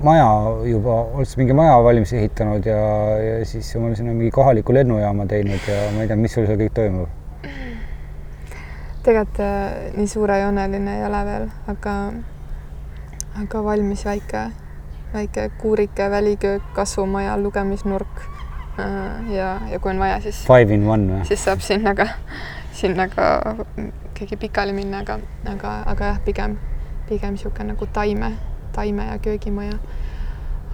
maja juba, oled sa mingi maja valmis ehitanud ja, ja siis omal sinna mingi kohaliku lennujaama teinud ja ma ei tea, mis sul seal kõik toimub? tegelikult äh, nii suurejooneline ei ole veel, aga, aga valmis väike, väike kuurike väliköök, kasvumaja, lugemisnurk ja, ja kui on vaja, siis. Five in one või? siis saab sinna ka, sinna ka keegi pikali minna, aga, aga, aga jah, pigem, pigem niisugune nagu taime, taime ja köögimaja.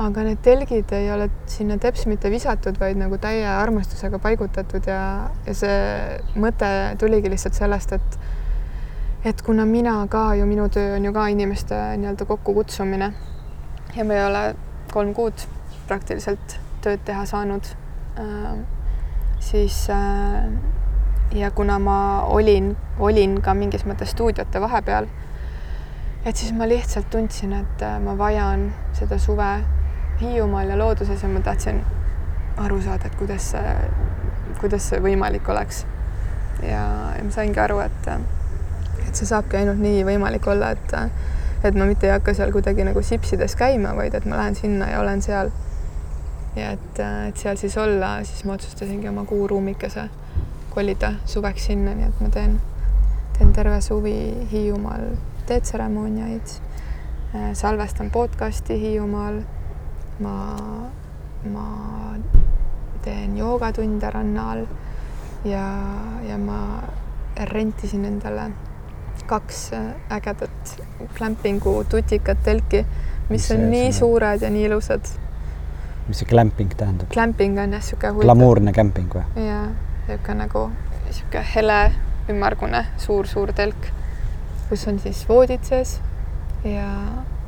aga need telgid ei ole sinna teps mitte visatud, vaid nagu täie armastusega paigutatud ja, ja see mõte tuligi lihtsalt sellest, et et kuna mina ka ju, minu töö on ju ka inimeste nii-öelda kokkukutsumine ja me ei ole kolm kuud praktiliselt tööd teha saanud äh,, siis äh, ja kuna ma olin, olin ka mingis mõttes stuudiote vahepeal, et siis ma lihtsalt tundsin, et äh, ma vajan seda suve Hiiumaal ja looduses ja ma tahtsin aru saada, et kuidas see, kuidas see võimalik oleks. ja, ja ma saingi aru, et, et see saabki ainult nii võimalik olla, et, et ma mitte ei hakka seal kuidagi nagu sipsides käima, vaid et ma lähen sinna ja olen seal. ja et, et seal siis olla, siis ma otsustasingi oma kuuruumikese kolida suveks sinna, nii et ma teen, teen terve suvi Hiiumaal teetseremooniaid, äh, salvestan podcasti Hiiumaal, ma, ma teen joogatunde ranna all ja, ja ma rentisin endale kaks äh, ägedat glampingu tutikat telki, mis on nii suured ja nii ilusad. mis see glamping tähendab? Glamping on jah, niisugune glamuurne kämping või? jaa niisugune nagu niisugune hele ümmargune suur-suur telk, kus on siis voodid sees ja,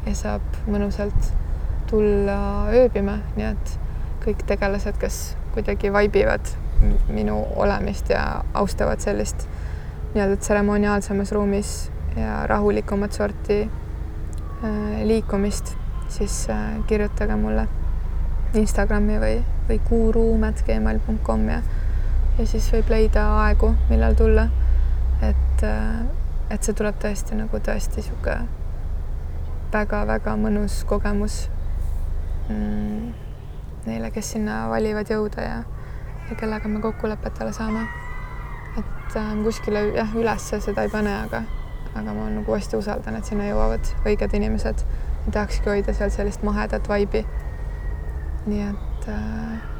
ja saab mõnusalt tulla ööbima, nii et kõik tegelased, kes kuidagi vaibivad minu olemist ja austavad sellist nii-öelda tseremoniaalsemas ruumis ja rahulikumat sorti äh, liikumist, siis äh, kirjutage mulle Instagrami või, või kuuruum.gmail.com ja ja siis võib leida aegu, millal tulla. et, äh, et see tuleb tõesti nagu tõesti niisugune väga-väga mõnus kogemus mm, neile, kes sinna valivad jõuda ja, ja kellega me kokkulepetele saame. et äh, kuskile jah, üles seda ei pane, aga, aga ma nagu hästi usaldan, et sinna jõuavad õiged inimesed. tahakski hoida seal sellist mahedat vaibi. nii et äh,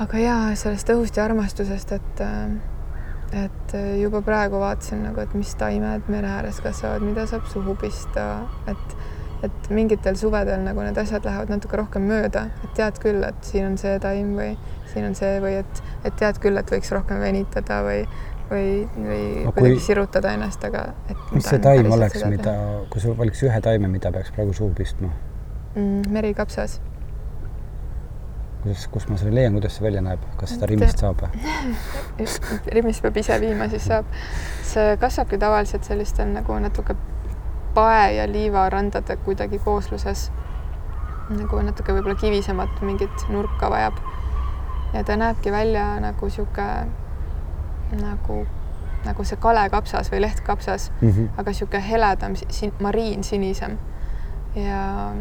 aga jaa, sellest õhust ja armastusest, et äh, et juba praegu vaatasin nagu, et mis taimed mere ääres kasvavad, mida saab suhu pista, et et mingitel suvedel nagu need asjad lähevad natuke rohkem mööda, et tead küll, et siin on see taim või siin on see või et, et tead küll, et võiks rohkem venitada või, või, või no, kuidagi kui... sirutada ennast, aga et mis see taim oleks, mida, kui sa valiks ühe taime, mida peaks praegu suhu pistma mm,? merikapsas. Kuidas, kus ma selle leian, kuidas see välja näeb, kas seda Rimist saab Rimist peab ise viima, siis saab. see kasvabki tavaliselt sellistel nagu natuke pae ja liivarandade kuidagi koosluses. nagu natuke võib-olla kivisemat mingit nurka vajab. ja ta näebki välja nagu sihuke nagu, nagu see kalekapsas või lehtkapsas mm, -hmm. aga sihuke heledam sin-, mariinsinisem. ja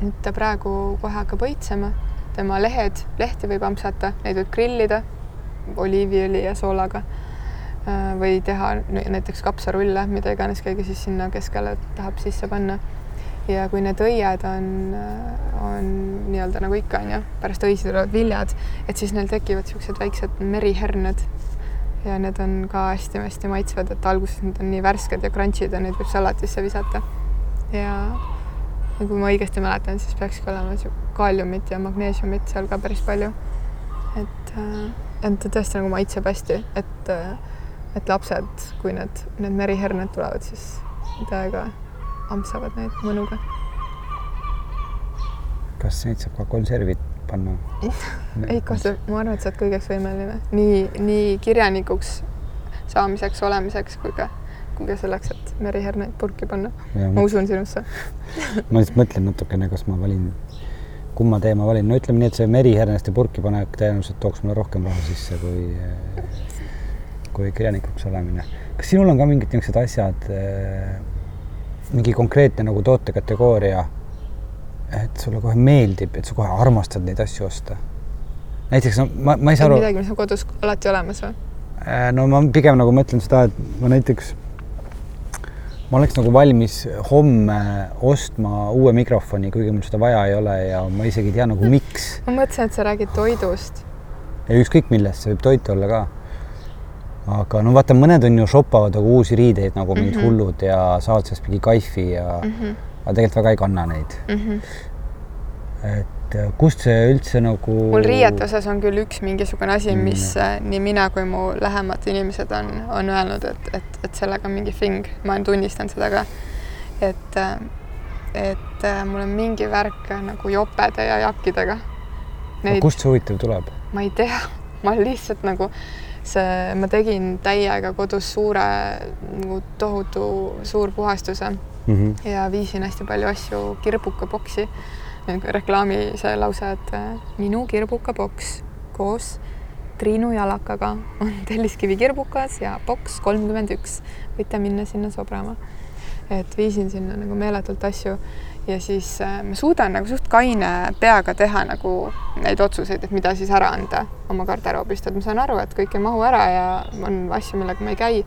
nüüd ta praegu kohe hakkab õitsema, tema lehed, lehti võib ampsata, neid võib grillida oliiviõli ja soolaga Äh, või teha näiteks kapsarulle, mida iganes keegi siis sinna keskele tahab sisse panna. ja kui need õied on, äh, on nii-öelda nagu ikka onju, pärast õisi tulevad viljad, et siis neil tekivad siuksed väiksed meriherned ja need on ka hästi-hästi maitsvad, et alguses need on nii värsked ja crunch'id ja neid võib salatisse visata. ja, ja kui ma õigesti mäletan, siis peakski olema kaaliumit ja magneesiumit seal ka päris palju. et, äh, et ta tõesti nagu maitseb hästi, et et lapsed, kui need, need meriherned tulevad, siis täiega ampsavad neid mõnuga. kas neid saab ka konservid panna ei, kohe, ma arvan, et sa oled kõigeks võimeline, nii, nii kirjanikuks saamiseks, olemiseks kui ka, ka selleks, et meriherneid purki panna. ma usun sinusse ma lihtsalt mõtlen natukene, kas ma valin, kumma tee ma valin, no ütleme nii, et see meriherneste purki panek tõenäoliselt tooks mulle rohkem raha sisse kui kui kirjanikuks olemine. kas sinul on ka mingid niisugused asjad, äh, mingi konkreetne nagu tootekategooria, et sulle kohe meeldib, et sa kohe armastad neid asju osta? näiteks no ma, ma ei saa aru. midagi, mis on kodus alati olemas või? Äh, no ma pigem nagu mõtlen seda, et ma näiteks, ma oleks nagu valmis homme ostma uue mikrofoni, kuigi mul seda vaja ei ole ja ma isegi ei tea nagu miks. ma mõtlesin, et sa räägid toidust. ja ükskõik millest, see võib toit olla ka aga no vaata, mõned on ju shopavad nagu uusi riideid nagu mingid mm -hmm. hullud ja saavad sellest mingi kaifi ja mm, -hmm. aga tegelikult väga ei kanna neid mm. -hmm. et äh, kust see üldse nagu? mul riiete osas on küll üks mingisugune asi, mm. mis mm. nii mina kui mu lähemad inimesed on, on öelnud, et, et, et sellega on mingi fing, ma olen tunnistanud seda ka. et, äh, et mul on mingi värk nagu jopede ja jakkidega. Neid... kust see huvitav tuleb? ma ei tea, ma lihtsalt nagu see, ma tegin täiega kodus suure nagu tohutu suur puhastuse mm -hmm. ja viisin hästi palju asju kirbukaboksi. reklaami see lause, et äh, minu kirbukaboks koos Triinu jalakaga on Telliskivi kirbukas ja boks kolmkümmend üks. võite minna sinna sobrama. et viisin sinna nagu meeletult asju ja siis äh, ma suudan nagu suht kaine peaga teha nagu neid otsuseid, et mida siis ära anda oma garderoobist, et ma saan aru, et kõik ei mahu ära ja on asju, millega ma ei käi.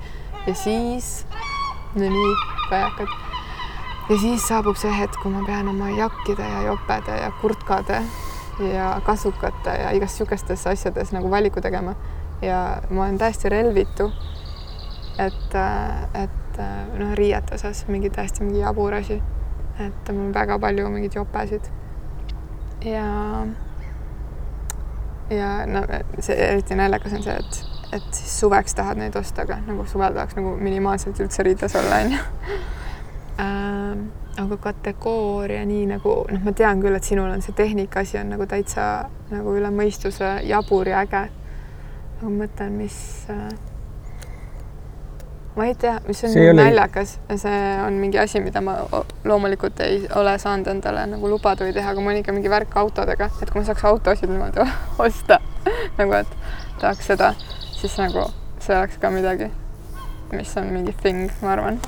ja siis, no nii, kajakad. Ja siis saabub see hetk, kui ma pean oma jakkide ja jopede ja kurtkade ja kasukate ja igast sihukestes asjades nagu valiku tegema. ja ma olen täiesti relvitu. et, et noh, riiete osas mingi täiesti mingi jabur asi et mul on väga palju mingeid jopesid. ja, ja no see eriti naljakas on see, et, et siis suveks tahad neid osta, aga nagu suvel tahaks nagu minimaalselt üldse riides olla, onju. Ähm, aga kategooria nii nagu noh, ma tean küll, et sinul on see tehnika asi on nagu täitsa nagu üle mõistuse jabur ja äge. aga ma mõtlen, mis äh, ma ei tea, mis on see nagu naljakas, see on mingi asi, mida ma loomulikult ei ole saanud endale nagu lubada või teha, aga mul on ikka mingi värk autodega, et kui ma saaks autosid niimoodi osta nagu, et tahaks seda, siis nagu see oleks ka midagi, mis on mingi thing, ma arvan.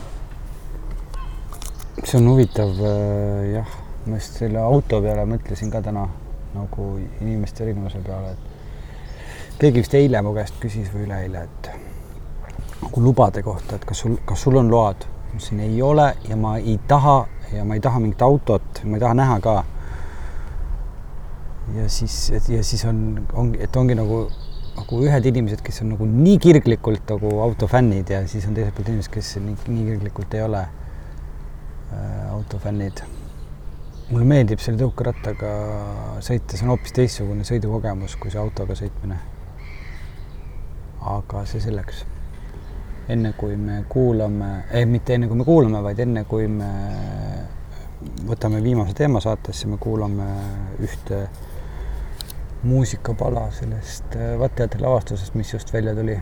See on huvitav äh, jah, ma just selle auto peale mõtlesin ka täna nagu inimeste erinevuse peale, et keegi vist eile mu käest küsis või üleeile, et nagu lubade kohta, et kas sul, kas sul on load? ma ütlesin ei ole ja ma ei taha ja ma ei taha mingit autot, ma ei taha näha ka. ja siis, ja siis on, ongi, et ongi nagu, nagu ühed inimesed, kes on nagu nii kirglikult nagu autofännid ja siis on teiselt poolt inimesed, kes nii, nii kirglikult ei ole autofännid. mulle meeldib selle tõukerattaga sõita, see on hoopis teistsugune sõidukogemus kui see autoga sõitmine. aga see selleks. enne kui me kuulame, ei mitte enne kui me kuulame, vaid enne kui me võtame viimase teema saatesse, me kuulame ühte muusikapala sellest Vatteatri lavastusest, mis just välja tuli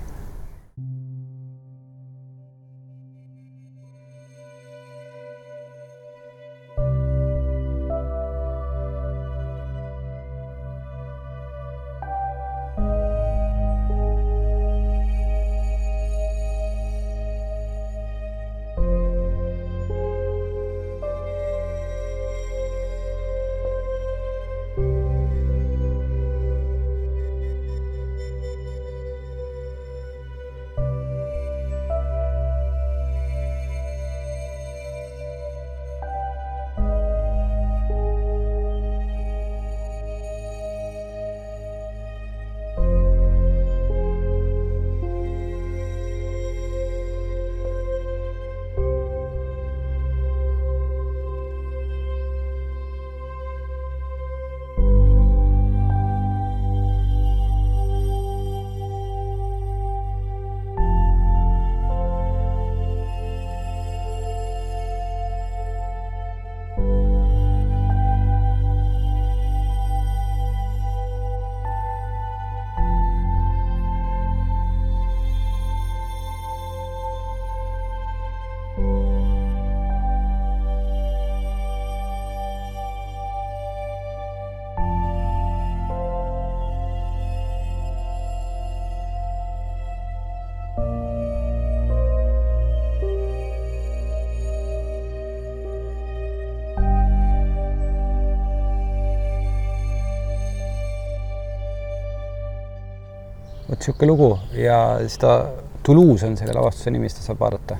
vot niisugune lugu ja seda Toulouse on selle lavastuse nimi, seda saab vaadata.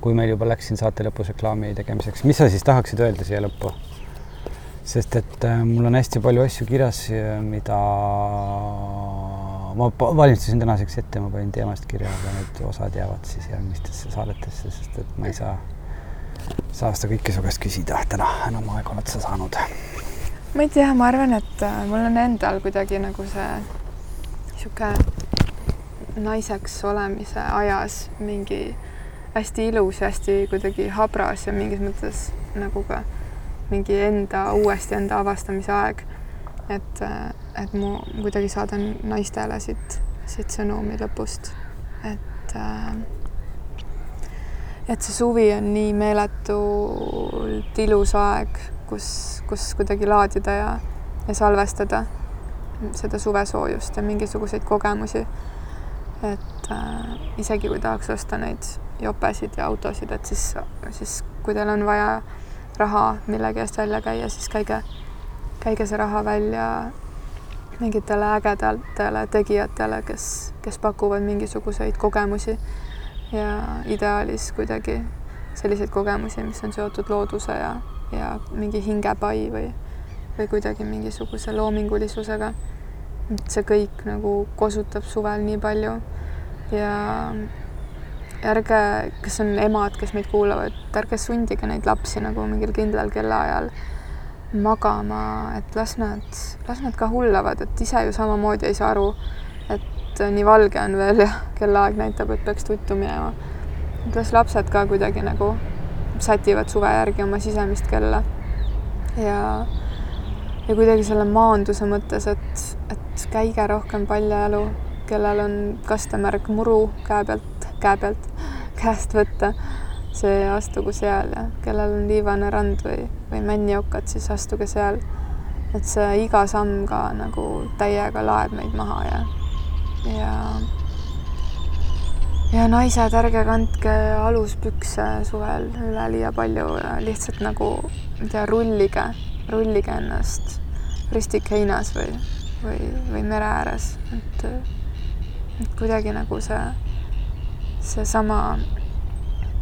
kui meil juba läks siin saate lõpus reklaami tegemiseks, mis sa siis tahaksid öelda siia lõppu? sest et äh, mul on hästi palju asju kirjas, mida ma valmistasin tänaseks ette, ma panin teemast kirja, aga need osad jäävad siis järgmistesse saadetesse, sest et ma ei saa, saa seda kõike su käest küsida täna, enam aega oled sa saanud. ma ei tea, ma arvan, et äh, mul on endal kuidagi nagu see niisugune naiseks olemise ajas mingi hästi ilus ja hästi kuidagi habras ja mingis mõttes nagu ka mingi enda, uuesti enda avastamise aeg. et, et mu kuidagi saadan naistele siit, siit sõnumi lõpust, et et see suvi on nii meeletult ilus aeg, kus, kus kuidagi laadida ja, ja salvestada seda suvesoojust ja mingisuguseid kogemusi. et äh, isegi kui tahaks osta neid jopesid ja autosid, et siis, siis kui teil on vaja raha millegi eest välja käia, siis käige, käige see raha välja mingitele ägedatele tegijatele, kes, kes pakuvad mingisuguseid kogemusi ja ideaalis kuidagi selliseid kogemusi, mis on seotud looduse ja, ja mingi hingepai või või kuidagi mingisuguse loomingulisusega. et see kõik nagu kosutab suvel nii palju ja ärge, kes on emad, kes meid kuulavad, ärge sundige neid lapsi nagu mingil kindlal kellaajal magama, et las nad, las nad ka hullavad, et ise ju samamoodi ei saa aru, et nii valge on veel ja kellaaeg näitab, et peaks tuttu minema. et las lapsed ka kuidagi nagu sätivad suve järgi oma sisemist kella ja ja kuidagi selle maanduse mõttes, et, et käige rohkem paljajalu, kellel on kastemärk muru käe pealt, käe pealt, käest võtta, see astugu seal ja kellel on liivane rand või, või männiokad, siis astuge seal. et see iga samm ka nagu täiega laeb meid maha ja, ja ja naised, ärge kandke aluspükse suvel üleliia palju ja lihtsalt nagu, ma ei tea, rullige rullige ennast ristikeinas või, või, või mere ääres, et, et kuidagi nagu see, seesama,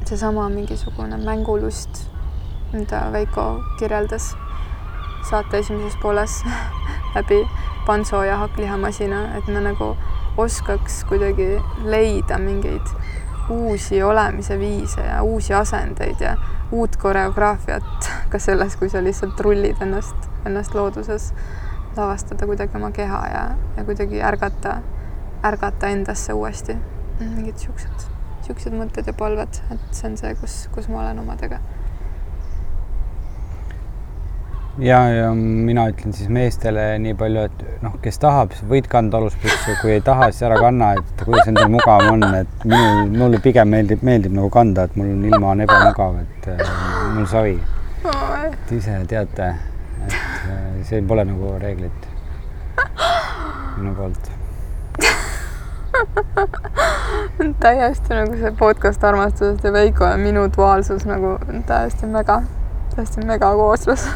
seesama mingisugune mängulust, mida Veiko kirjeldas saate esimeses pooles läbi panso ja hakklihamasina, et me nagu oskaks kuidagi leida mingeid uusi olemise viise ja uusi asendeid ja uut koreograafiat ka selles, kui sa lihtsalt rullid ennast, ennast looduses, lavastada kuidagi oma keha ja, ja kuidagi ärgata, ärgata endasse uuesti. mingid siuksed, siuksed mõtted ja palved, et see on see, kus, kus ma olen omadega ja, ja mina ütlen siis meestele nii palju, et noh, kes tahab, võid kanda aluspükse, kui ei taha, siis ära kanna, et kuidas endal mugavam on, et minul, mulle pigem meeldib, meeldib nagu kanda, et mul ilma on ebamugav, et äh, mul savi. et ise teate, et äh, see pole nagu reeglit minu poolt täiesti nagu see podcast armastusest ja Veiko ja minu duaalsus nagu täiesti mega, täiesti mega kooslus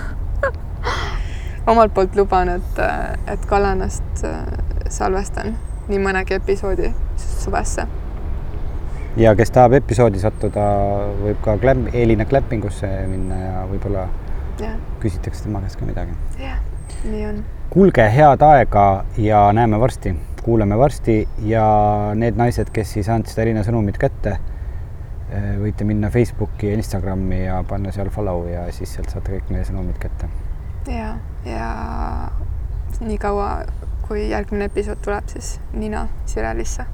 omalt poolt luban, et, et Kallanast äh, salvestan nii mõnegi episoodi suvesse. ja kes tahab episoodi sattuda, võib ka Kläm-, Elina Kläppingusse minna ja võib-olla küsitakse tema käest ka midagi. jah, nii on. kuulge head aega ja näeme varsti, kuuleme varsti ja need naised, kes ei saanud seda Elina sõnumit kätte, äh, võite minna Facebooki ja Instagrami ja panna seal follow ja siis sealt saate kõik meie sõnumid kätte ja, ja niikaua, kui järgmine episood tuleb, siis nina Sirelisse